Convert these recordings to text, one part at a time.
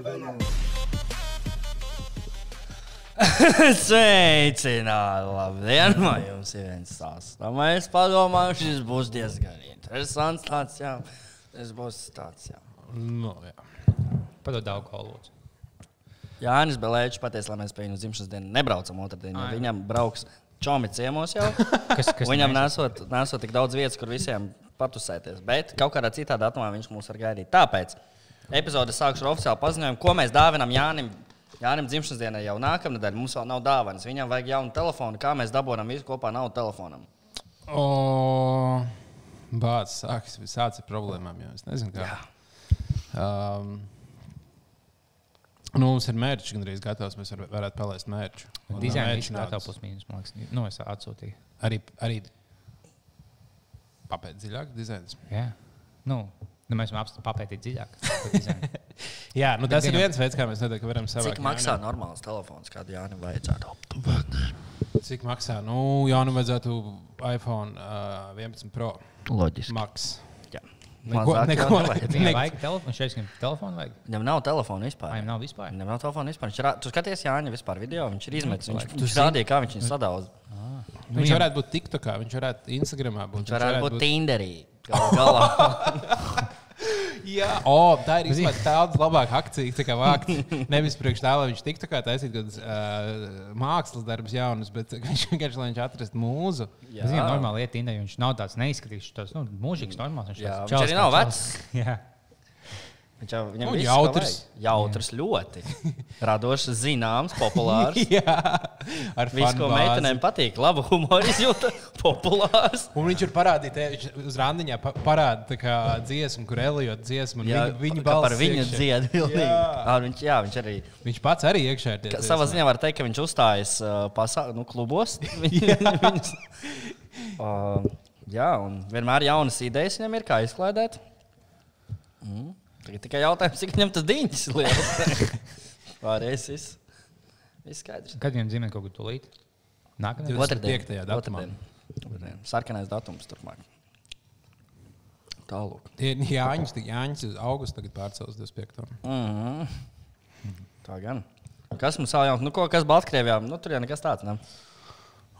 Sveicināti! Labdien! Man jums ir viens stāsts. Tā Mēs padomājam, šis būs diezgan interesants. Tāds, jā. Tas būs tāds, jā. Nu, jā. Padod daudz kolūdzu. Jānis Belēčs pateica, lai mēs pie viņas dzimšanas dienu nebraucam otrdien. jo. Viņam brauks čomi ciemos jau. Kas, kas Viņam nesot, nesot tik daudz vietas, kur visiem patusēties. Bet kaut kādā citā datumā viņš mūs var gaidīt. Tāpēc epizode sākšu ar oficiālu paziņojumu, ko mēs dāvinam Jānim. Jānim dzimšanas dienai jau nākamnedēļ mums vēl nav dāvanas. Viņam vajag jaunu telefonu. Kā mēs dabūjam visu kopā naudu telefonam? O, Bācis sākas, sācis ar problēmām. Jau. Es nezinu, kā. Um, nu, mums ir mērķis, gan arī gatavs. Mēs var, varētu palaist mērča viss naudas gatavs plus mīnus. man liekas. Nu, es atsūtīju. Arī, arī papēt dziļāk dizains. Jā. Nu, nu mēs varam apst- papētīt dziļāk. Jā, nu, tas ir viens veids, kā mēs noteikti varam savākt. Cik maksā Jānim. normāls telefons, kādu Jānim vajadzētu? Cik maksā? Nu, jā, nu vajadzētu iPhone uh, 11 Pro Loģiski. Max. Jā. Neko, neko, nevajag. Viņam neko. vajag telefonu, šeit viņam telefonu vajag. Viņam nav telefona vispār. Vai viņam nav vispār? Viņam nav telefona vispār. Viņš rā... Tu skaties, Jānis, vispār video. Viņš ir izmetis. Viņš, Tu viņš rādīja, kā viņš viņu sadauza. Viņš Viņam- varētu būt TikTokā, viņš varētu Instagramā būt. Viņš varētu būt Tinderī. Galu galā. Jā, o, tā ir īstenībā daudz labāka akcija. Tā kā vākt nevis priekš tā, lai viņš tiktu kā taisīt kādas uh, mākslas darbus jaunus, bet viņš vienkārši lai viņš atrastu mūzu. Jā. Viņam normāli iet Tinder, viņš nav tāds neizskatīgs, tas nu, mūžīgs, normāls. Viņš, Jā, tāds viņš čels arī nav čels. Jā. Viņš jau viss, ko jautrs. Jautrs ļoti. Radošs, zināms, populārs. Jā, ar Viss, ko meitenēm patīk, laba humora izjūta, populārs. Un viņš ir parādījis, uz randiņā pa- parāda tā kā dziesmu, kur Elijot dziesmu. un Jā, Viņa, balss par viņu dzied. Jā. Ā, Viņš, jā, viņš arī Viņš pats arī iekšā ir. ka, savā ziņā var teikt, ka viņš uzstājas uh, pasā, nu, klubos. Viņus, uh, jā, un vienmēr jaunas idejas viņam ir, kā izklaidēt. Mm. Tagad tikai jautājums, cik viņam tas diņas ir liels. Pārējais viss. Viss skaidrs. Kad viņam dzimta kaut kur tūlīt? Nākamā Divdesmit- 25. datumā. Sarkanais datums turpmāk. Tālāk. Jāņas, Jāņas uz augustu tagad pārcels 25. Mm -hmm. Tā gan. Kas mums vēl jauns? Nu, ko, kas Baltkrievijā? Nu, tur jau nekas tāds. Ne?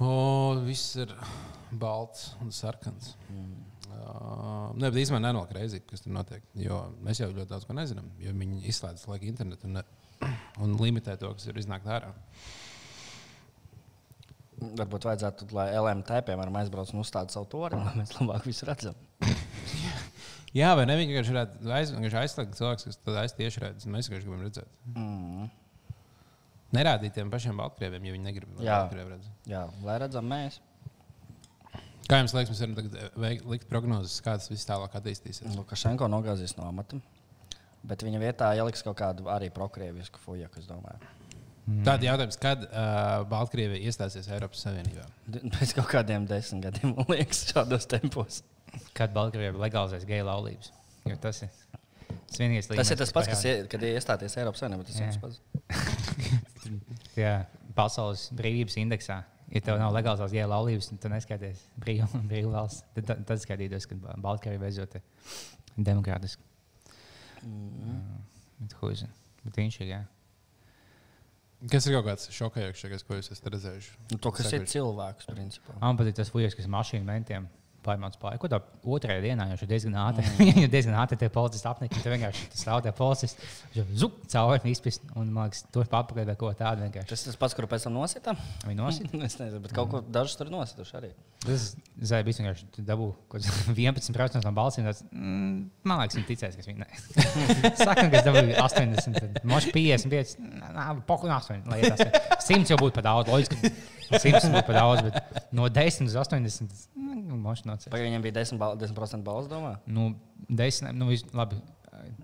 O, viss ir balts un sarkans. Mm. Uh, ne, bet īstenībā nenolika reizi, kas tur notiek. Jo mēs jau ļoti daudz ko nezinām. Jo viņi izslēdz laiku internetu un, un limitē to, kas ir iznākt ārā. Varbūt vajadzētu, lai LMT piemēram aizbrauc un uzstāda savu tori, lai mēs labāk visu redzam. Jā, vai ne? Viņi vienkārši varētu aiz, vienkārši aizslēgt cilvēkus, kas tad aiz tieši redz. Mēs vienkārši gribam redzēt. Mm. Nerādīt tiem pašiem Baltkrieviem, ja viņi negrib. Jā. Redz. Jā, lai redzam mēs. Kā jums liekas, mēs varam eh, veikt, likt prognozes, kā tas viss tālāk attīstīsies? Lukašenko nogāzīs no amata. Bet viņa vietā ieliks kaut kādu arī prokrievisku fujaku, es domāju. Tāda jautājums, kad uh, Baltkrievija iestāsies Eiropas Savienībā? Pēc kaut kādiem desmit gadiem, man liekas, šādos tempos. Kad Baltkrievija legalizēs geju laulības. Jo tas ir tas vienīgais Tas ir tas pats, kas ie- kad iestāties Eiropas Savienībā. Tas ir tas pats. Jā, pasaules brīvības indeksā. Ja tev nav legālās geju laulības, tad tu neskaities brīvu, brīvu valsts. Tad, tad, tad skatītos, ka Baltkrievija beidzot ir demokrātiski. Mm. Bet, ko zinu? Bet viņš ir. Jā. Kas ir kaut kāds šokējošākais, ko jūs esat redzējuši? Nu, to, kas ir Sekojuši. cilvēks, principā. Man patīk tas fujas, kas mašīnu mentiem pārmāca pāri. Ko tā otrajā dienā jau ir diezgan ātri. Mm. jau diezgan ātri tie policisti apnika. Tur vienkārši tas policisti. Viņš zup cauri izpist un liekas, tur papakaļ vai ko tādu vienkārši. Tas ir tas pats, kuru pēc tam nosita. Viņi nosit. es nezinu, bet kaut ko dažus tur nosituši arī. Tas zēja bija vienkārši dabū kaut kāds 11% no balsīm. Tas, mm, man liekas, viņi ticēs, kas viņi ne. Saka, ka es dabūju 80, tad moši 55, nā, poku 8, lai iet 8. 100 jau būtu par daudz, loģiski. 100 būtu par daudz, bet no 10 līdz 80, mm, moši nocēs. Vai viņam bija 10%, bal 10 balss, domā? Nu, 10, nu, vis, labi,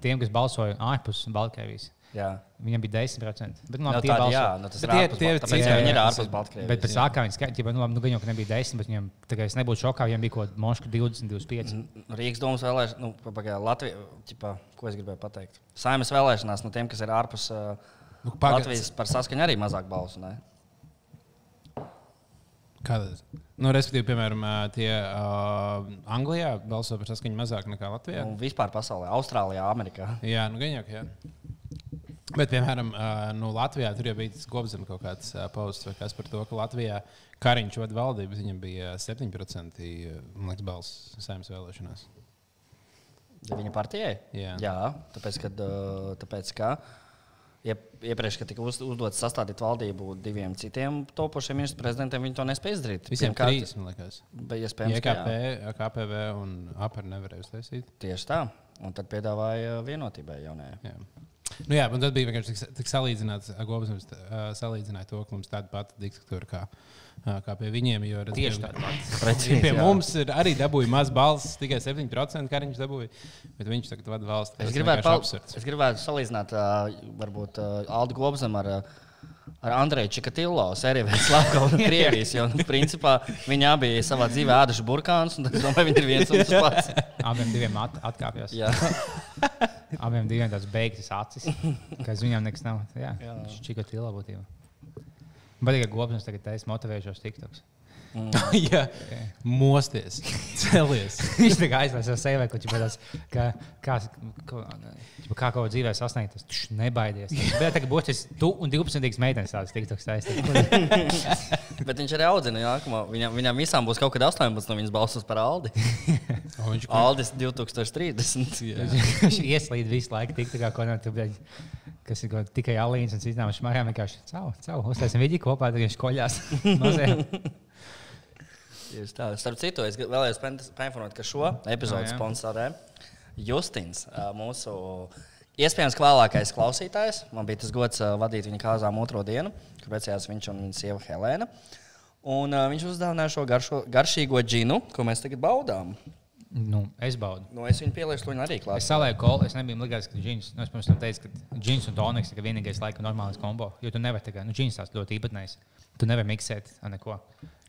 tiem, kas balsoja ārpus Baltkrievijas, Jā. viņam bija 10%. Bet, nu, Nu, labi, tie tādi, jā, nu, tas Bet ir tie- ārpus tie- tie- ka viņi ir jā, ārpus Baltkrievijas. Bet pēc jā. tam, kā viņi skaidroja, nu, labi, nu, gan jau ka nebija 10, bet viņam, kā es nebūtu šokā, viņam bija kaut kāda moška 20, 25. Rīgas domas vēlēšanās, nu, pagaidām, Latvija, ķipā, ko es gribēju pateikt. Saimnes vēlēšanās no tiem, kas ir ārpus uh, Nu, Latvijas, par saskaņu arī mazāk balsu. Ne? Kāda? Nu, respektīvi, piemēram, tie uh, Anglijā balso par saskaņu mazāk nekā Latvijā. Un vispār pasaulē, Austrālijā, Amerikā. Jā, nu, gan jau. Bet, piemēram, uh, nu, Latvijā tur jau bija tas kopzemes kaut kāds uh, posts, vai kas par to, ka Latvijā Kariņš vada valdību, bet viņam bija 7% man liekas, balss saimnes vēlēšanās. Viņa partijai? Jā. Jā tāpēc, kad, uh, tāpēc, ka iep, iepriekš, kad tika uz, uzdots sastādīt valdību diviem citiem topošiem ministru prezidentiem, viņi to nespēja izdarīt. Visiem Pirmkārt, trīs, man liekas. Bet iespējams, IKP. KPV un APR nevarēja uztaisīt. tieši tā. Un tad piedāvāja vienotībai jaunajai. Jā. Nu, jā, un tad bija vienkārši tik, tik salīdzināts, Gobsams uh, salīdzināja to, ka mums tāda pati diktatūra kā, uh, kā pie viņiem. Jo, redz, Tieši tāda pati. Precīzi, Pie jā. mums ir arī dabūja maz balss, tikai 7%, kā viņš dabūja. Bet viņš tagad vada valsts. Es Tas gribētu, pal... es gribētu salīdzināt, uh, varbūt uh, Aldu Gobzem ar, uh, ar Andreju Čikatillo, Seriju Slavkovu un Krievijas. Jo, nu, principā, viņi abi savā dzīvē ēduši burkānus, un es domāju, viņi ir viens un tas pats. Abiem diviem at, atkāpjas. Jā. Abiem diviem tāds beigts acis, ka aiz viņiem nekas nav. Jā, tilā būtībā. Bet tikai gobsams tagad taisa motivējušos tiktoks. Jā, mosties, celies. Viņš tā kā aizlaiž savu sevi, ko viņš kā, kā, ko- ķipa, kā kaut ko dzīvē sasniegt. Tas tš, nebaidies. Bet tagad būs tas tu un 12 meitenes tādas tiktoks taisa. Bet viņš arī audzina nākamo. Viņam, viņam visām būs kaut kad 18, no viņas balsos par Aldi. Viņš Aldis 2030. Jā. Viņš ieslīd visu laiku tiktokā, ko no tu beigas. Kas ir tikai alīns un citām šmārām. Vienkārši caur, caur, uztaisam vidi kopā, tad viņš koļās. Tieši tā. Starp citu, es vēlējos painformēt, ka šo jā. sponsorē Justins, mūsu iespējams vēlākais klausītājs. Man bija tas gods vadīt viņa kāzām otro dienu, kad precējās viņš un viņa sieva Helēna. Un, uh, viņš uzdāvināja šo garšo, garšīgo džinu, ko mēs tagad baudām. Nu, es baudu. Nu, es viņu pielieku, viņa arī Es klāstu. salēju kolu, es nebiju likās, ka džins, nu, es pirms tam teicu, ka džins un toniks ir vienīgais laika normālais kombo. Jo tu nevari tagad, nu, džins tās ļoti īpatnējs. Tu nevari miksēt ar neko.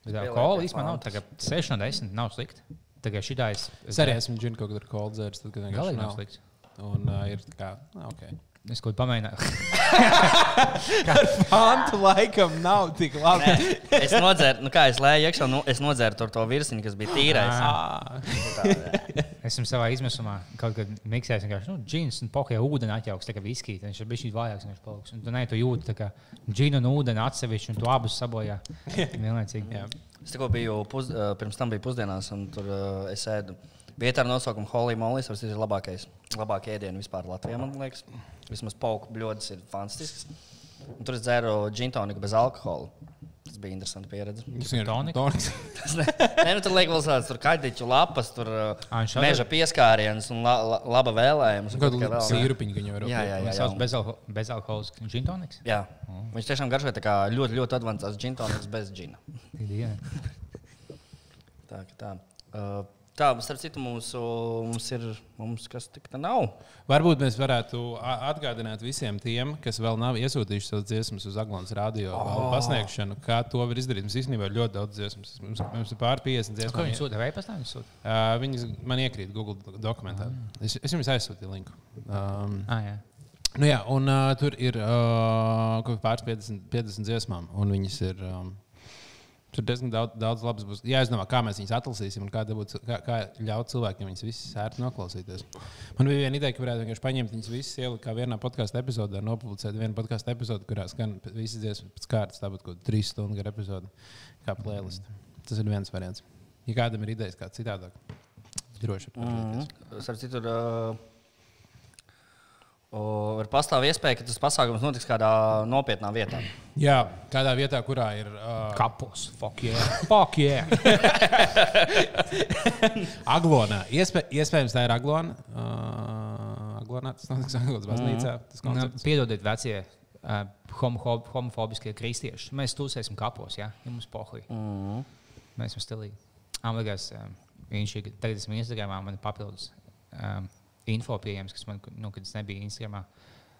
Bet pie īstenībā nav tagad 6 no 10, nav slikti. Tagad šitā es. Es arī esmu džinu kaut kādā koldzērs, tad, Galīgi nav slikts. Un uh, ir tā kā, ok. Es kaut ko pamēģināju. Pantu laikam nav tik labi. Es nodzēru, nu kā es lēju iekšā, nu, es nodzēru tur to virsmu, kas bija tīrais. Ah. Tā, Esmu savā izmisumā kaut kad miksējis, vienkārši nu, džins un pokē ūdeni atjauks, tā kā viskija. Viņš ir bijis vājāks, viņš paliks. Un tu ne, tu jūti, tā kā džinu un ūdeni atsevišķi, un tu abus sabojā. Vienlaicīgi. Jā. Es tikko biju, pus, pirms tam biju pusdienās, un tur uh, es ēdu. Vietā ar nosaukumu Holy Moly, tas ir labākais, labākie ēdieni vispār Latvijā, man liekas. Vismaz pauku bļodas ir fantastisks. Un tur es dzēru džintoniku bez alkohola. Tas bija interesanti pieredze. Tas ir toniks. Tas ne, ne, nu, tur liek vēl tādas tur kaļķu lapas, tur uh, viņš šādi- meža pieskārienas un la, la, laba vēlējums. kā Kādu vēl. sīrupiņu viņa var Jā, jā, Tas jā. sauc jā. bezalko- bezalkoholisks džintoniks. jā. Viņš tiešām garšoja tā kā ļoti, ļoti advancēts džintoniks bez džina. Tā, tā. Uh, tā, starp citu, mums, mums ir, mums kas tik tā nav. Varbūt mēs varētu a- atgādināt visiem tiem, kas vēl nav iesūtījuši savus dziesmas uz Aglons radio oh. pasniegšanu, kā to var izdarīt. Mums īstenībā ir ļoti daudz dziesmas. Mums, mums ir pār 50 Ko dziesmas. viņi sūta? Vai tam viņi sūta? Uh, viņas man iekrīt Google dokumentā. Es, es jums aizsūtīju linku. Um, Ah, jā. nu jā, un uh, tur ir uh, kaut kāds pāris 50, 50 dziesmām, un viņas ir. Um, Tur diezgan daudz, daudz labas būs. Jāizdomā, kā mēs viņus atlasīsim un kā, dabūt, kā, kā ļaut cilvēkiem viņus visus ērti noklausīties. Man bija viena ideja, ka varētu vienkārši paņemt viņus visus, ielikt kā vienā podkāstu epizodē, nopublicēt vienu podkāstu epizodi, kurā skan visas dziesmas pēc kārtas, tāpat kā trīs stundu gara epizode, kā playlist. Tas ir viens variants. Ja kādam ir idejas, kā citādāk, droši vien. Mm. Uh, o, ir pastāv iespēja, ka tas pasākums notiks kādā nopietnā vietā. Jā, kādā vietā, kurā ir. Uh, Kapos. Fuck yeah. Fuck yeah. Aglonā. Iespē, iespējams, tā ir Aglona. Uh, Aglonā tas notiks Aglonas baznīcā. Tas Nu, koncerts. Piedodiet, vecie uh, homo, homofobiskie kristieši. Mēs tūsēsim kapos, ja, ja mums pohuļ. Mm. Mēs esam stilīgi. Liekas, um, viņš ir tagad esmu Instagramā, man ir papildus um, info pieejams, kas man, nu, kad es nebiju Instagramā,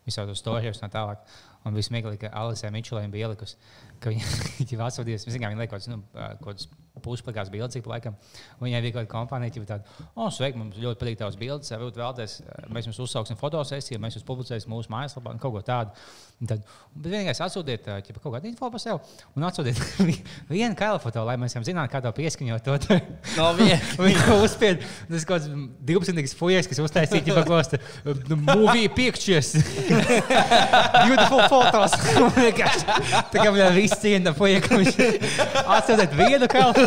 visādos storijos un tā tālāk. Un viss smieklīgi, ka Alisē Mičelēna bija ielikusi, ka viņa jau atsūtījis, viņa viņa liek kaut kādas, nu, kaut pusplikās bildes, cik pa laikam. Viņai bija kaut kāda kompānija, kas tāda, oh, sveiki, mums ļoti patīk tavas bildes, varbūt vēlaties, mēs jums uzsauksim fotosesiju, mēs jūs publicēsim mūsu mājaslapā, un kaut ko tādu. Un Tad, bet vienīgais atsūtiet ķipa, kaut kādu info par sevi un atsūtiet vienu kailu foto, lai mēs jau zinātu, kā to pieskaņot. To, No. Viņa uzspied. Tas kaut kāds 12. fujas, kas uztaisīja ģipa klosta. Movie pictures. Beautiful vienkārši Tā kā viņam viss ciena fuja, ka viņš atsūtīt vienu kalnu.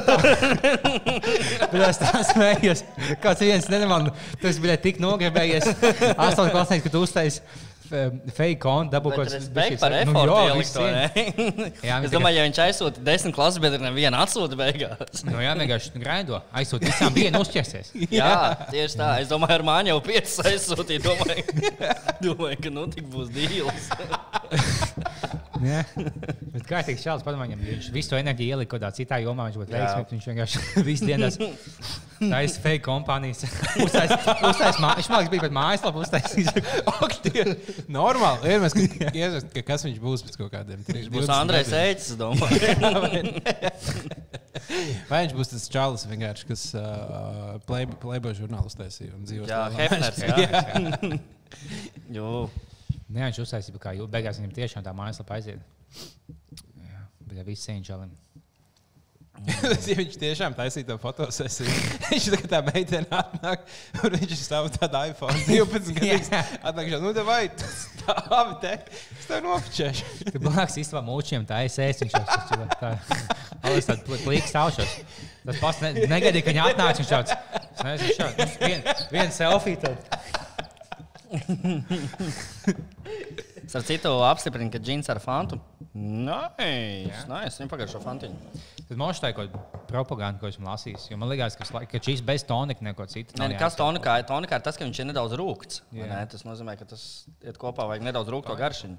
Bet es tā smējos. Kāds viens nemanā, tas bija tik nogrebējies. Astoņas klasnieks, ka tu uztaisīji fake kontu, dabū kaut kāds respekt par nu, efortu jā, ielikt to, ne? Jā, Es domāju, ja viņš aizsūta desmit klases, bet ir neviena atsūta beigās. Nu, jā, vienkārši graido. Aizsūt visām vienu uzķersies. Jā, tieši tā. Es domāju, ar mani jau piecas aizsūtīja. Domāju, domāju ka nu tik būs dīls. Bet kā teikt, Čāls, padomājiet, viņš visu to enerģiju ielika kaut kādā citā jomā, viņš būtu veiksmīgs. Viņš vienkārši visu dienu taisa fake kompānijas. Uztais, viņš mākslinieks bija pat mājaslapā uztaisījis. Normāli. Iedomājies, ka, iedomājies, ka kas viņš būs pēc kaut kādiem Viņš būs Andrejs Eicis, domāju. Vai viņš būs tas čalis, vienkārši, kas uh, Playboy play žurnālu uztaisīja un dzīvo Jā, Hefners. Nē, viņš uztaisīja, kā jau beigās viņam tiešām tā mājaslapa aiziet. Jā, bet ja viss čalim. Tas, ja viņš tiešām taisīja to fotosesiju, viņš tā kā tā meitene atnāk, un viņš stāv tādā iPhone 12 gadus. Atnāk, nu, tā vai stāvi te, es tev nopičēšu. Tur blakus īstenībā mūčiem tā aizsēs. Viņš jau tā, tā, tādu pl- plīks taušos. Tas pats ne, negaidīja, ka viņi atnāca. Viņš šāds, es nezinu, šāds, vien, vien selfie. Tad. Es ar citu apstiprinu, ka džins ar fantu. Nē, nē, es viņam pagājušo fantiņu. Tad man šķiet, ka ir propaganda, ko esmu lasījis. Jo man liekas, ka, ka šīs bez tonika neko citu. Nē, nav nekas jāizsaka. tonikā, tonikā ir tas, ka viņš ir nedaudz rūkts. Ne? Tas nozīmē, ka tas iet kopā, vajag nedaudz rūkto garšiņu.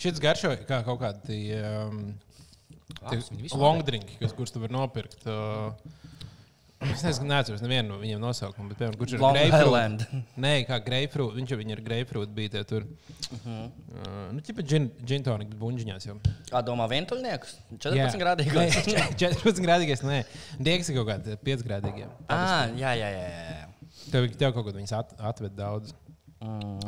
Šis garšo kā kaut kādi um, visi longdrinki, kas, kurus tu vari nopirkt. Uh, Es nezinu, neatceros nevienu no viņiem nosaukumu, bet, piemēram, kurš ir? Island. Nē, kā grapefruit. Viņš jau ir grapefruit bija tie tur. Uh Mhm. -huh. uh, nu, tipa gin tonic buņģiņās jau. Kā domā, vientuļnieks? Jā. 14 grādīgais. Nē, 14 grādīgais, nē. Diegs ir kaut kādi 5 grādīgie. Ah, jā, jā, jā. jā. Tev, tev kaut ko viņas at, atved daudz.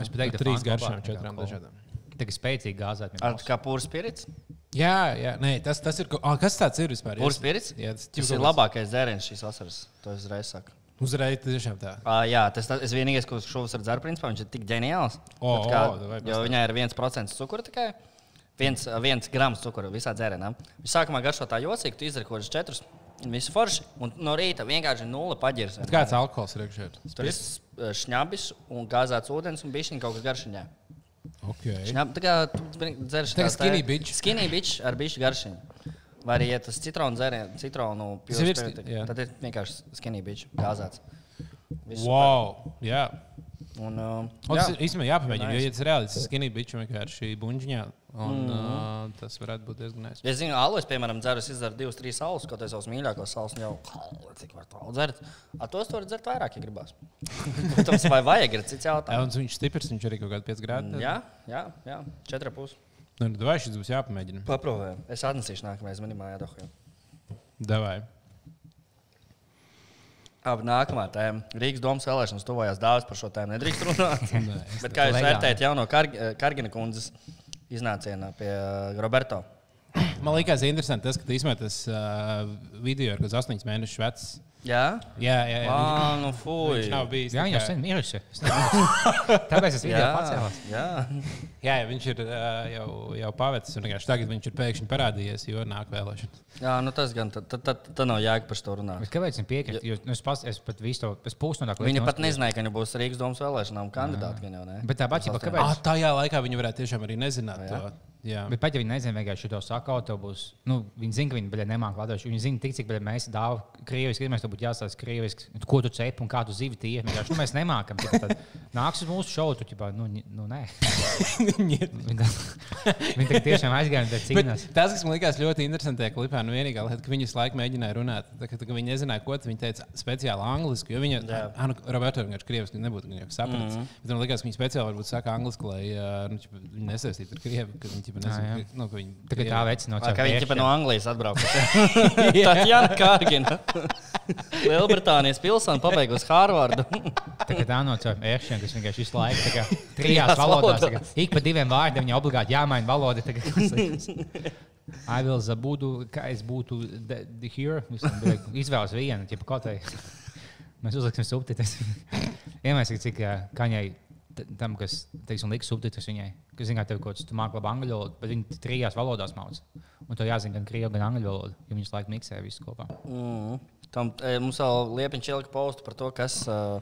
Es pat teiktu, Ar trīs garšām, četrām dažādām. Tā kā spēcīgi gāzēt. Ar, kā pūrs spirits? Jā, jā, nē, tas, tas ir. Ah, kas tāds ir vispār? Pūrs spirits? Jā, tas, Tas ir labākais dzēriens šīs vasaras. To es uzreiz saku. Uzreiz tiešām tā. Uh, jā, tas ir vienīgais, ko šovasar dzeru, principā viņš ir tik ģeniāls. O, Bet kā, o, davai jo viņai ir 1% cukura tikai. Viens, viens grams cukura visā dzērienā. Viņš sākumā garšo tā jocīgi, tu izdari kaut kādus četrus. Visu forši. Un no rīta vienkārši nulle paģirs. Kāds alkohols ir iekšā? Tur ir uh, šņabis un gāzēts ūdens un bišķiņ kaut kas garšiņā. Okay. Šņab, tā kā tu dzerši Tā skinny bitch. Skinny bitch ar bišķi garšiņu. Vai arī, ja tas citronu dzēriens, citronu jā. tad ir vienkārši skinny bitch gāzēts. Viss Wow! Jā. super. Un, uh, jā. Tas ir īstenībā jāpamēģina. Jo, ja tas ir skinny bitch vienkārši buņģiņā, un mm. uh, tas varētu būt diezgan nice. Es zinu, alus, piemēram, dzeru, es izdaru divas, trīs alus, kaut kādas savas mīļākās salas, un jau cik var to dzert. A tos tu vari dzert vairāk, ja gribās. Protams, vai vajag, ir cits Jā, jautājums. un viņš stiprs, viņš arī kaut kādā 5 grādos. Jā, jā, jā, četri pusi. Nu, vai šis būs jāpamēģina? Paprovējam. Es atnesīšu nākamreiz, man ir mājā dahoja. Davai. Abi nākamā tēma. Rīgas domas vēlēšanas tuvojās dāvāts par šo tēmu. Nedrīkst runāt. Nē, Bet kā jūs vērtējat jauno Karg Kargina kundzes iznācienu pie uh, Roberto? Man liekas, interesanti tas, ka izmet tas uh, video, kas ir 8 mēnešus vecs. Jā, Jā, jā, jā. ah, nu fuj. Viņš nav bijis. Jā, tā jau sen nezinu. Tāpēc es video pacēlos. jā. Jā, jā, viņš ir uh, jau, jau pavecis, un vienkārši tagad viņš ir pēkšņi parādījies, jo nāk vēlēšanas. jā, nu tas gan, tad, tad, tad, tad nav jēga par to runāt. Bet kāpēc viņi piekrīt? Jo nu, es, pas, es pat visu to tā Viņa pat nezināja, ka viņa būs Rīgas domas vēlēšanām kandidāti. gan jau, ne? Bet tāpat, ja Tas kāpēc? Ah, tajā laikā viņi varētu tiešām arī nezināt. Jā. to. Jā. Bet pat ja viņi nezina, vienkārši to saka, to būs. Nu, viņi zina, ka viņi beļā nemāķi latviešu. Viņi zina, tik, cik beļā mēs dāvājam krieviski, mēs to būtu jāsaka krieviski. Ko tu cepi un kā tu zivi tie? Vienkārši nu, mēs nemākam. tikai Tad, Nāks uz mūsu šovu, tu ķipā, nu, nu nē. Viņi tā- viņi tiešām aizgāja un cīnās. tas, kas man likās ļoti interesanti, tajā klipā, nu vienīgā lieta, ka viņi visu laiku mēģināja runāt. Tā, ka, ka viņi nezināja, ko viņi teica speciāli angliski. Jo viņi, Jā. ah, nu, Roberto vienkārši krieviski nebūtu viņa sapratis. Mm -hmm. Bet man liekas, ka viņi speciāli varbūt saka angliski, lai uh, nu, viņi nesaistītu ar krievu, ķipa, jā. nezina, ka, nu, ka viņi Tā kā tā vecina Kā viņi ķipa no Anglijas atbraukuši. Tā ir Jana Kārgina. Lielbritānijas pilsēta pabeigusi Hārvardu. Tā kā tā no caur ēršiem, kas vienkārši visu laiku kā trijās valodās. kā Ik pa diviem vārdiem viņa obligāti jāmaina valoda. kā- I will zabudu, kā es būtu the, the here. Izvēles vienu, ja kaut vai mēs uzliksim subtitrus. Iemēsim, cik kaņai tam, kas, teiksim, liks subtitrus viņai. Kas zina, tev kaut tu māki labi angļu valodu, bet viņi trijās valodās mācās. Un tev jāzina gan krievu, gan angļu valodu, jo viņus laiku miksē visu kopā. Mm. Tam, mums vēl liepiņš ielika postu par to, kas, uh,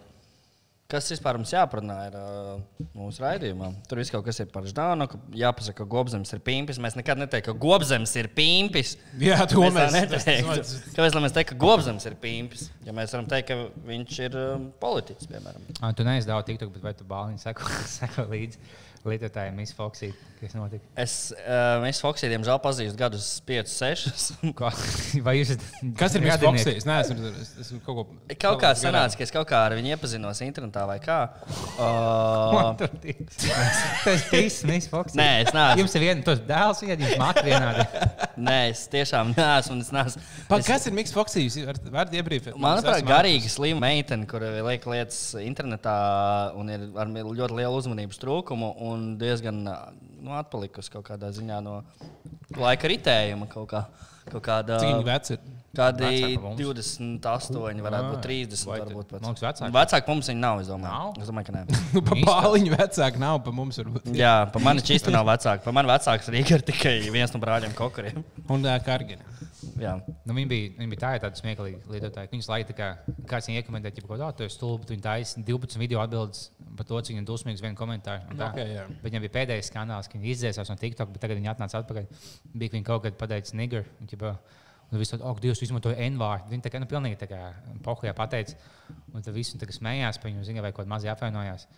kas vispār mums jāparunā ir, uh, mūsu raidījumā. Tur viss kaut kas ir par žānu, ka jāpasaka, ka gobzems ir pimpis. Mēs nekad neteiktu, ka gobzems ir pimpis. Jā, to Mēs mēs neteiktu. tas- Kāpēc lai mēs teiktu, ka gobzems ir pimpis? Ja mēs varam teikt, ka viņš ir um, politiķis, piemēram. Ah, tu neizdevi TikTok, bet vai tu bāliņi seko, seko līdzi lietotājiem, Miss Foxy, kas notika? Es, uh, es Foksiju, diemžēl, pazīstu gadus 5, 6. Ko? Vai jūs esat? Kas ir bijis radinieki? Foxy? Es es esmu kaut ko. Kaut kā sanāca, ka es kaut kā ar viņu iepazinos internetā vai kā. Uh. Tas ir Miss Foxy. nē, es neesmu. Jums ir viens, tos dēls, viens, jums matra vienāda. Nē, es tiešām neesmu. Es neesmu. Pa, Es, kas ir Mikls Foxy? Jūs varat iebrīvot? manuprāt, garīga slima meitene, kur liek lietas internetā un ir ar ļoti lielu uzmanības trūkumu un diezgan nu, atpalikusi kaut kādā ziņā no laika ritējuma. Kaut kā, kaut kāda, Cik viņi veci ir? Kādi Vecāki par mums? 28, varētu būt Ai, 30. vai tad Varbūt pat. mums vecāki? Vecāki mums viņi nav. Es domāju, Nav? es domāju ka nē. Nu, pa Īsti? bāliņu vecāki nav, pa mums varbūt. Jā, pa mani čīsti nav vecāki. Pa mani vecāks Rīga ir tikai viens no brāļiem Kokariem. Un uh, Kargina. Jā. Nu, viņi bija, viņi bija tā, tādi smieklīgi lietotāji. Viņus laika, kā, kāds viņu iekomentē, ja kaut kādā veidā stulbi, viņi taisa 12 video atbildes par to, cik viņi vienu komentāru. un tā. Okay. Bet Viņam bija pēdējais skandāls, ka viņi izdzēsās no TikTok, bet tagad viņi atnāca atpakaļ. Bija viņi kaut kad pateicis nigger. un ķipa, Un viss tāds, oh, Dievs, izmantoja N-vārdu. Viņi tā kā, nu, pilnīgi tā kā pohujā pateica. Un tad visi smējās par viņu, zina, vai kaut kā mazi apvainojās.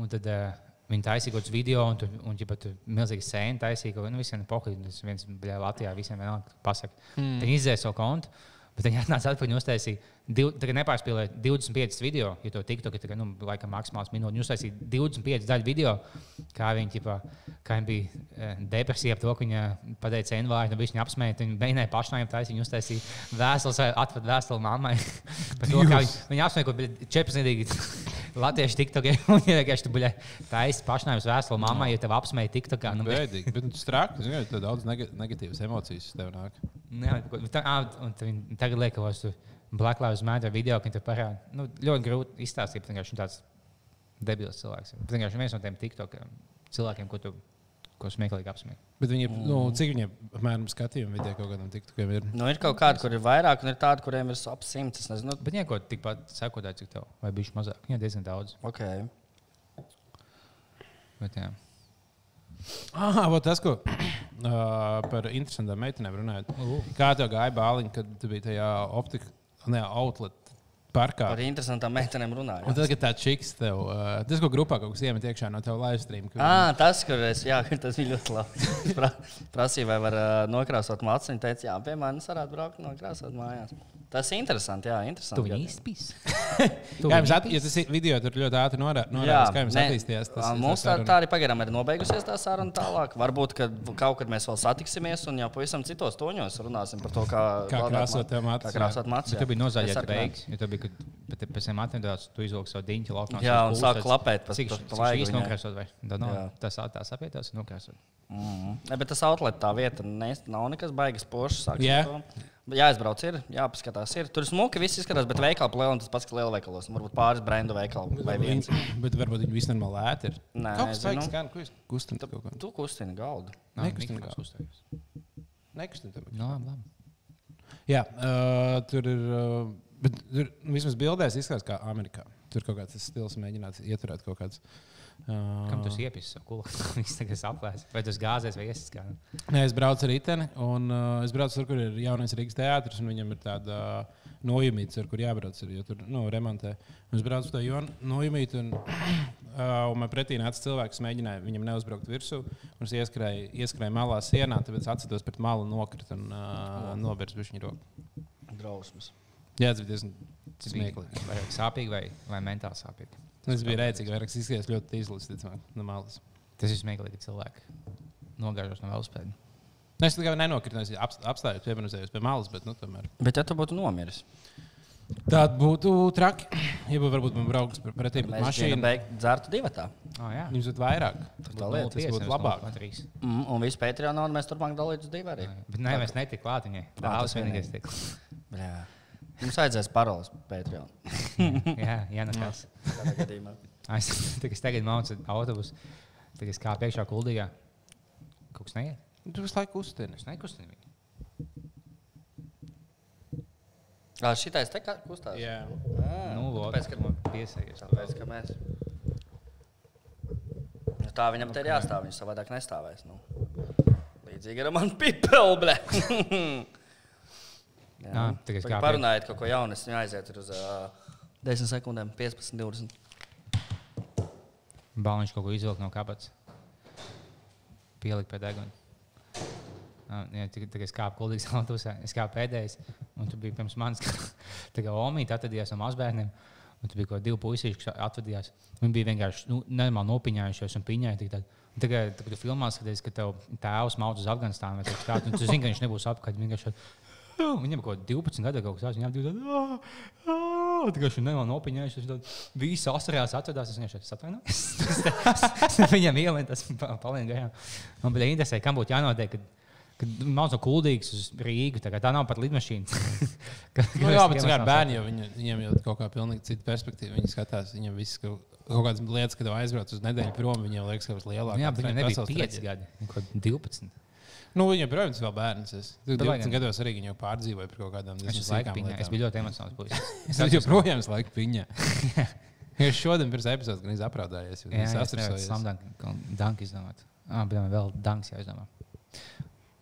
Un tad uh, viņi taisīja kaut kādus video, un tur, un, ja pat milzīgi sēni taisīja, ka, nu, visiem ir pohujā. Tas viens, bļā, Latvijā visiem vienalga pasaka. Mm. Viņi izdzēsa savu kontu. Bet viņi atnāca atpakaļ un uztaisīja, tagad nepārspīlēja 25 video, jo to TikTok ir, nu, laikam, maksimāls minūtes. Viņi uztaisīja 25 daļu video, kā viņi, ķipā, kā viņi bija eh, depresija par to, ka viņa pateica un viņš viņu apsmēja. Viņi mēģināja pašnāvīt taisīt, viņi uztaisīja vēstules, atved vēstuli mammai. par to, kā viņi, viņi apsmēja, ka 14 latviešu TikTok, un viņi vienkārši tur taisīja pašnāvības vēstuli mammai, ja tev apsmēja TikTokā. Nu, Bēdīgi. Bet tu strāki, zini, ka daudz nega negatīvas emocijas tev nāk. Jā, bet tā, ā, un tagad liek, ka Black Lives Matter video, ka viņi tur parāda. Nu, ļoti grūti izstāstīt, ka viņš ir tāds debils cilvēks. Bet Vienkārši viens no tiem TikTok cilvēkiem, ko tu ko smieklīgi apsmēji. Bet viņi, mm. nu, cik viņiem apmēram skatījumi video kaut kādam tiktokiem ir? Nu, ir kaut kādi, kur ir vairāk, un ir tādi, kuriem ir ap simts. Es nezinu, Bet viņai kaut tikpat sekotāji, cik tev, vai bija mazāk. Viņai diezgan daudz. okay. Bet, jā. Ah, vot tas, ko uh, par interesantām meitenēm runājot. Uh. Kā tev gāja bāliņa, kad tu biji tajā optika, ne, outlet parkā? par interesantām meitenēm runājot. Un tad, kad tā čiks tev, uh, tas, ko grupā kaut kas iemet iekšā no tev live stream. ka Ah, tas, kur es, jā, tas bija ļoti labi. Es pra, prasīju, vai var uh, nokrāsot mācu. Viņa teica, jā, pie manis varētu braukt nokrāsot mājās. Tas ir interesanti, jā, interesanti. viņu gadījumi. izpīs. Kā jums at, ja tas video tur ļoti ātri norādās, Jā, kā jums attīstījās? Tas, mums tā, tā arī pagaidām ir nobeigusies tā saruna tālāk. Varbūt, ka kaut kad mēs vēl satiksimies un jau pavisam citos toņos runāsim par to, kā, Kā krāsot matus, Kā krāsot matus. Bet tu biji nē. beigas, jo tu biji, kad pēc tam atvedās, tu izvilki savu diņķi laukā. Jā, un sāk klapēt Cik šis pa vaigu šīs nokrāsot vai? Jā. Tas tā sapietās un nokrāsot. Mm. Ne, bet tas outlet tā vieta ne, nav nekas baigas sāksim Jā. Jāizbrauc, ir, jāpaskatās. Ir. Tur smuki viss izskatās, bet veikala plēna tas pats, kas lielveikalos. Varbūt pāris brendu veikalu vai viens. Bet varbūt viņi vēl lēti ir. Nē, jūs kustināt kaut ko. Tu kustini galdu. Mikrofons galvu. uzstājās. Nekustināt. Nu, labi, labi. Jā, uh, tur ir. Uh, bet tur vismaz bildēs izskatās kā Amerikā. Tur kaut kāds tas stils mēģināts ietverēt kaut kāds. Uh, Kam tu iepisi savu kulu? Viņš tagad saplēs. Vai tas gāzēs vai iesis? kā? Nē, es braucu ar riteni, un uh, es braucu tur, kur ir jaunais Rīgas teātris, un viņam ir tāda uh, nojumīta, ar kur jābrauc, ir, jo tur nu, remontē. Un es braucu uz to nojumītu, un uh, un man pretī nāca cilvēks, mēģināja viņam neuzbraukt virsū. Un es ieskrēju, ieskrēju malā sienā, tāpēc atceros pret malu nokrita un uh, nobērsu viņa roku. Drausmas. Jā, tas bija diezgan Tas smieklīgi. vai sāpīgi vai, vai mentāli sāpīgi. Es biju rēcīgi, vairāk izskatījās ļoti ticamāk, no malas. Tas ir smieklīgi, ka cilvēki nogāžas no velospēda. Nu, Es tikai nenokritu, es ap, apstājos, pieminējos pie malas, bet nu, tomēr. Bet ja tu būtu nomiris, Tā būtu traki. Ja būtu varbūt man brauks par pretī, bet mēs mašīnu mašīna beigtu dzertu divatā. Oh, jā, jums būtu vairāk. tā lieta, tas būtu labāk. Mm, un visu Patreon naudu mēs turpmāk dalītu uz divu arī. Bet nē, mēs netikām klāt viņai. Tā tas tas vienīgais tik. Mums vajadzēs paroles Patreon. Jā, jā, nekas. Tādā gadījumā. Es tikai tagad mācu autobusu. Tagad kā piekšā kuldīgā. Kaut kas neiet. Tu visu laiku kustini. Es nekustinu viņu. Ā, Šitais te kā kustās. Jā. Nu, lūk, tāpēc, ka, man piesējies. tāpēc, ka mēs. Nu, Tā viņam te ir jāstāv. Viņš savādāk nestāvēs. Nu. Līdzīgi ar mani pipelblē. Ā, tagad kā Parunājiet kaut ko jaunu. Es viņu aizietu uz uh, 10 sekundēm, 15, 20. Bāliņš kaut ko izvilka no kabatas. Pielika pie deguna. Jā, tikai tikai es kāpu kuldīgas autobusā. Es kā pēdējais. Un tu biji pirms manis. Tā kā Omīte atvadījās no mazbērniem. Un tu biji kaut kādi divi puisīši, kas atvadījās. Viņi bija vienkārši nu, nenormāli nopiņājušies un. Un Tagad, kad tu filmā skaties, ka tev tēvs mauc uz Afganistānu, vai kaut kā tāda, tu zini, ka viņš nebūs apkārt. Vienkārši Viņam kaut kāda 12 gadu kaut kas tāds, viņam bija tāds - tā kā viņš nemanā nopiņājuši. Viņš tad visi asarījās, atvedās. Es vienkārši atvainojos. Viņam ielien tas palīdz gājām. Man bija interesē, kam būtu jānotiek. Kad, Kad mācās no kuldīgas uz Rīgu, tā, kā tā nav pat lidmašīna. Nu, jā, bet tikai ar bērnu jau viņi, viņiem jau kaut kā pilnīgi cita perspektīva. Viņi skatās, viņiem viss kaut, kaut kādas lietas, kad aizbrauc uz nedēļu prom, viņiem liekas, ka tas ir lielāks. Jā, bet viņam nebija 5 gadi, kaut kādi 12. Nu, viņam, protams, vēl bērns. Es Bet lai 12 gan- gados arī viņu pārdzīvoju par kaut kādām piņā. Es lietām. biju ļoti emocionāls. Es joprojām esmu laika piņā. Es šodien pirms epizodes gan apraudājos. Jā, Es atrasojos. slamdanku danku izdomāt. Ah, man vēl danks jāizdomā.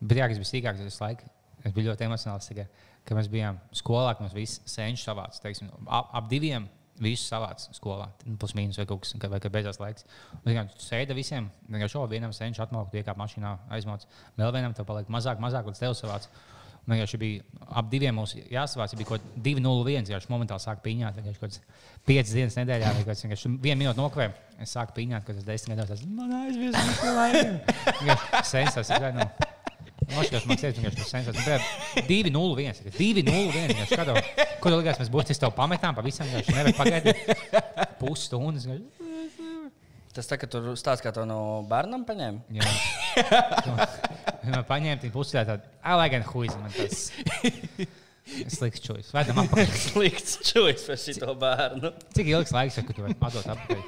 Bet jā, kas bija sīkāks, tas laika. Es biju ļoti emocionāls, kad mēs bijām skolā, ka mums visi senči savāc, teiksim, ap, ap diviem. Visu savāc skolā, Nu, plus mīnus vai kaut kas, kad- vai kad beidzās laiks. Un Vienkārši tu sēdi visiem, vienkārši šo vienam senču atmaukt, iekāp mašīnā, aizmauc. Vēl vienam tev paliek mazāk, mazāk, līdz tev savāc. Un Vienkārši bija ap diviem mums jāsavāc. Bija kaut kāda 2-0-1. Viņš momentāli sāka piņāt. Vienkārši kaut kāds 5 dienas nedēļā. kāds Vienkārši vienu minūti nokavēju. Es sāku piņāt, kad es 10 gados esmu. Man aizvies, viņš ir laimīgs. Sensors ir gaidām. Nošķiros, man liekas, viņš ir sensors. 2-0-1. 2-0-1. Viņš skato, ko tu likās, mēs būsim tev pametām pa visam. Viņš nevar pagaidīt pusstundas. Tas tā, ka tur stāsta, kā to no bērnam paņēma. Jā. Man paņēma tik pusē tādu, ah, lai Slikts čūlis. Vai tam apakaļ? Slikts čūlis par šo bērnu. Cik ilgs laiks, kad tu vari atdot atpakaļ?